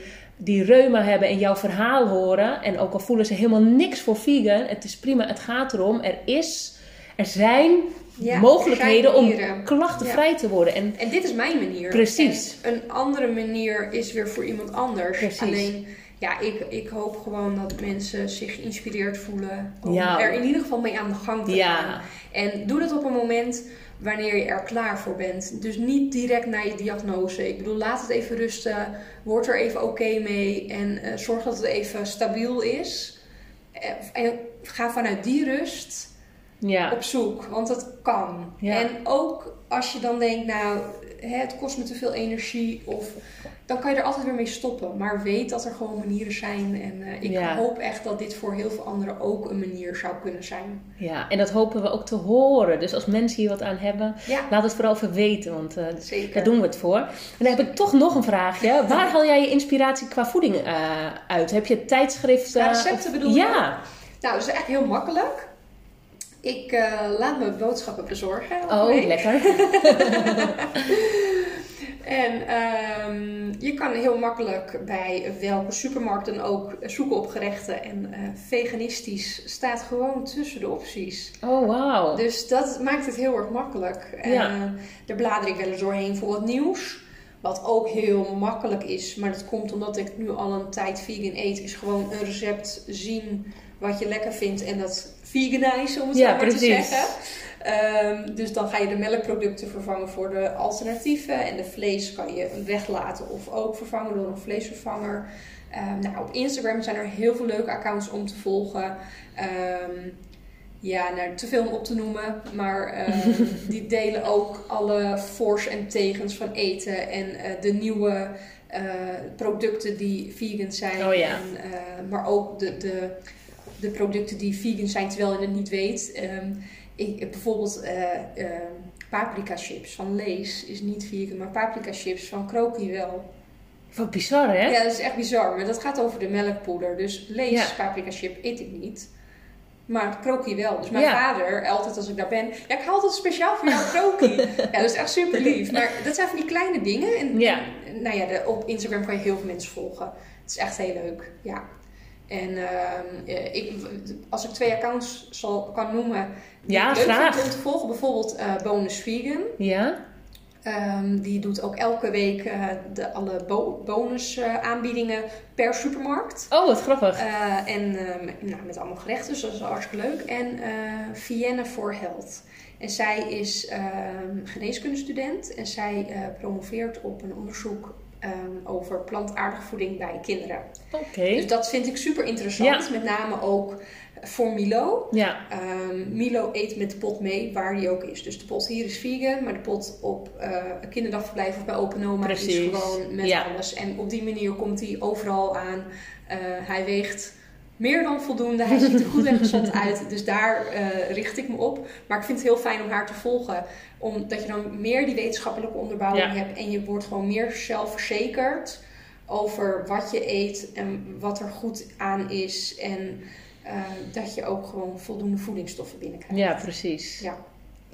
die reuma hebben en jouw verhaal horen. En ook al voelen ze helemaal niks voor vegan. Het is prima, het gaat erom. Er is er zijn Ja, mogelijkheden om klachtenvrij te worden. En En dit is mijn manier. Precies. En een andere manier is weer voor iemand anders. Precies. Alleen, ja, ik, ik hoop gewoon dat mensen zich geïnspireerd voelen. Om Ja. er in ieder geval mee aan de gang te gaan. ja, En doe dat op een moment wanneer je er klaar voor bent. Dus niet direct na je diagnose. Ik bedoel, laat het even rusten. Word er even oké mee. En eh, zorg dat het even stabiel is. Eh, En ga vanuit die rust ja, op zoek, want dat kan. Ja. En ook als je dan denkt, nou, hè, het kost me te veel energie, of dan kan je er altijd weer mee stoppen. Maar weet dat er gewoon manieren zijn. En eh, ik Ja. hoop echt dat dit voor heel veel anderen ook een manier zou kunnen zijn. ja, en dat hopen we ook te horen. Dus als mensen hier wat aan hebben, Ja, laat het vooral even weten, want eh, zeker. daar doen we het voor. En dan heb ik toch nog een vraagje. Waar haal jij je inspiratie qua voeding eh, uit? Heb je tijdschriften? Recepten of- bedoel je? Ja. Nou, dat is echt heel makkelijk. Ik eh, laat mijn boodschappen bezorgen. Oh, week. lekker. En ehm, je kan heel makkelijk bij welke supermarkt dan ook zoeken op gerechten. En eh, veganistisch staat gewoon tussen de opties. Oh, wauw. Dus dat maakt het heel erg makkelijk. En, Ja. eh, daar blader ik wel eens doorheen voor wat nieuws. Wat ook heel makkelijk is. Maar dat komt omdat ik nu al een tijd vegan eet. Is gewoon een recept zien wat je lekker vindt. En dat veganizen, om het Ja, zo maar te precies. zeggen. Ehm, dus dan ga je de melkproducten vervangen voor de alternatieven. En de vlees kan je weglaten of ook vervangen door een vleesvervanger. Ehm, nou, op Instagram zijn er heel veel leuke accounts om te volgen. Ehm, ja, nou, te veel om op te noemen. Maar die delen ook alle voor's en tegens van eten. En eh, de nieuwe eh, producten die vegan zijn. Oh ja. En, eh, maar ook de, de, de producten die vegan zijn terwijl je het niet weet. Ehm, ik, bijvoorbeeld eh, ehm, paprika chips van Lees is niet vegan. Maar paprika chips van Kroki wel. Wat bizar, hè? Ja, dat is echt bizar. Maar dat gaat over de melkpoeder. Dus Lees Ja. paprika chip eet ik niet. Maar krokie wel. Dus mijn Ja. vader, altijd als ik daar ben... Ja, ik haal het speciaal voor jou krokie. ja, dat is echt super lief. Maar dat zijn van die kleine dingen. En, Ja. en, nou ja, de, op Instagram kan je heel veel mensen volgen. Het is echt heel leuk. Ja. En ehm, eh, ik, als ik twee accounts zal, kan noemen... die Ja, ik leuk graag. vind om te volgen. Bijvoorbeeld eh, Bonus Vegan. Ja? Ehm, die doet ook elke week eh, de, alle bo bonus eh, aanbiedingen per supermarkt. Oh, wat grappig. En eh, met, nou, met allemaal gerechten, dus dat is hartstikke leuk. En Vienna for Health. En zij is ehm geneeskundestudent en zij promoveert op een onderzoek ehm, over plantaardige voeding bij kinderen. Oké. Dus dat vind ik super interessant, met name ook voor Milo. Ja. Ehm, Milo eet met de pot mee waar die ook is. Dus de pot hier is vegan, maar de pot op eh, kinderdagverblijf of bij Open Oma is gewoon met Ja. alles. En op die manier komt hij overal aan. Eh, hij weegt meer dan voldoende. Hij ziet er goed en gezond uit. Dus daar eh, richt ik me op. Maar ik vind het heel fijn om haar te volgen. Omdat je dan meer die wetenschappelijke onderbouwing Ja. hebt. En je wordt gewoon meer zelfverzekerd over wat je eet en wat er goed aan is. En eh, dat je ook gewoon voldoende voedingsstoffen binnenkrijgt. ja, precies. Ja.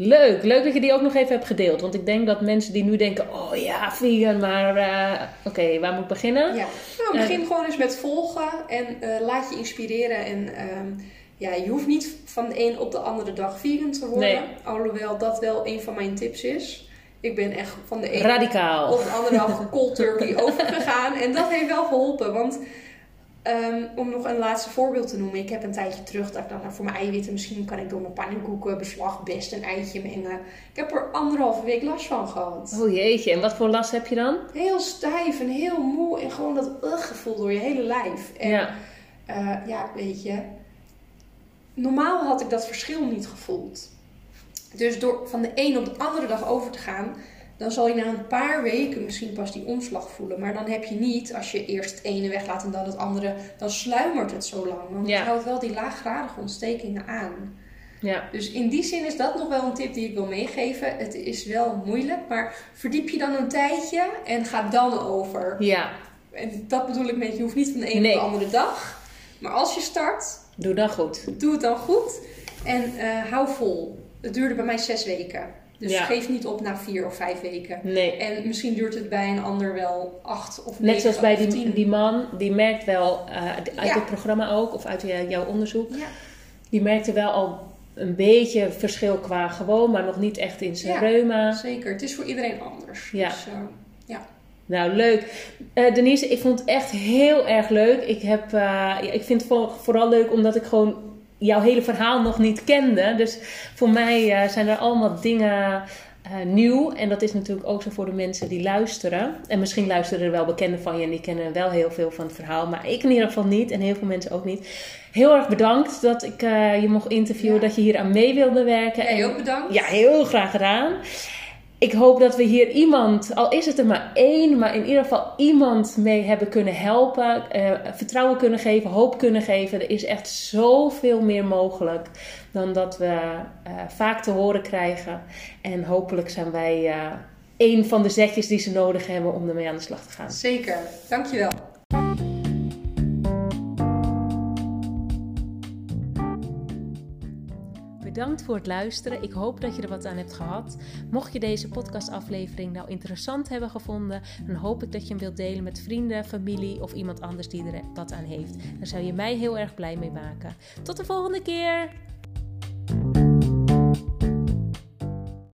Leuk, leuk dat je die ook nog even hebt gedeeld. Want ik denk dat mensen die nu denken, oh ja, vegan, maar eh, oké, waar moet ik beginnen? Ja. Nou, begin gewoon eens met volgen en eh, laat je inspireren. En ehm, ja, je hoeft niet van de een op de andere dag vegan te worden. Nee. Alhoewel dat wel een van mijn tips is. Ik ben echt van de een Radicaal. op de andere dag cold turkey overgegaan. En dat heeft wel geholpen. Want ehm, om nog een laatste voorbeeld te noemen. Ik heb een tijdje terug dat ik dacht, nou, voor mijn eiwitten misschien kan ik door mijn pannenkoeken beslag best een eitje mengen. Ik heb er anderhalve week last van gehad. Oh jeetje, en wat voor last heb je dan? Heel stijf en heel moe en gewoon dat ugh gevoel door je hele lijf. En Ja. eh, ja, weet je, normaal had ik dat verschil niet gevoeld. Dus door van de een op de andere dag over te gaan, dan zal je na een paar weken misschien pas die omslag voelen. Maar dan heb je niet, als je eerst het ene weglaat en dan het andere, dan sluimert het zo lang. Want Ja. het houdt wel die laaggradige ontstekingen aan. Ja. Dus in die zin is dat nog wel een tip die ik wil meegeven. Het is wel moeilijk, maar verdiep je dan een tijdje en ga dan over. Ja, En dat bedoel ik met, je hoeft niet van de een Nee. op de andere dag. Maar als je start, doe dan goed. doe het dan goed. En eh, hou vol. Het duurde bij mij zes weken. Dus Ja. geef niet op na vier of vijf weken. Nee. En misschien duurt het bij een ander wel acht of negen Net zoals bij die, tien. die man, die merkt wel, eh, uit Ja. het programma ook, of uit eh, jouw onderzoek, Ja. die merkte wel al een beetje verschil qua gewoon, maar nog niet echt in zijn reuma. Zeker, het is voor iedereen anders. Ja. Dus, uh, ja. Nou, leuk. Uh, Denise, ik vond het echt heel erg leuk. Ik, heb, ik vind het vooral leuk omdat ik gewoon jouw hele verhaal nog niet kende. Dus voor mij zijn er allemaal dingen nieuw. En dat is natuurlijk ook zo voor de mensen die luisteren. En misschien luisteren er wel bekenden van je en die kennen wel heel veel van het verhaal. Maar ik in ieder geval niet en heel veel mensen ook niet. Heel erg bedankt dat ik uh, je mocht interviewen, ja. dat je hier aan mee wilde werken. Ja, heel bedankt. Ja, heel graag gedaan. Ik hoop dat we hier iemand, al is het er maar één, maar in ieder geval iemand mee hebben kunnen helpen. Uh, vertrouwen kunnen geven, hoop kunnen geven. Er is echt zoveel meer mogelijk dan dat we uh, vaak te horen krijgen. En hopelijk zijn wij uh, een van de zetjes die ze nodig hebben om ermee aan de slag te gaan. Zeker, dankjewel. Bedankt voor het luisteren. Ik hoop dat je er wat aan hebt gehad. Mocht je deze podcastaflevering nou interessant hebben gevonden, dan hoop ik dat je hem wilt delen met vrienden, familie of iemand anders die er wat aan heeft. Daar zou je mij heel erg blij mee maken. Tot de volgende keer!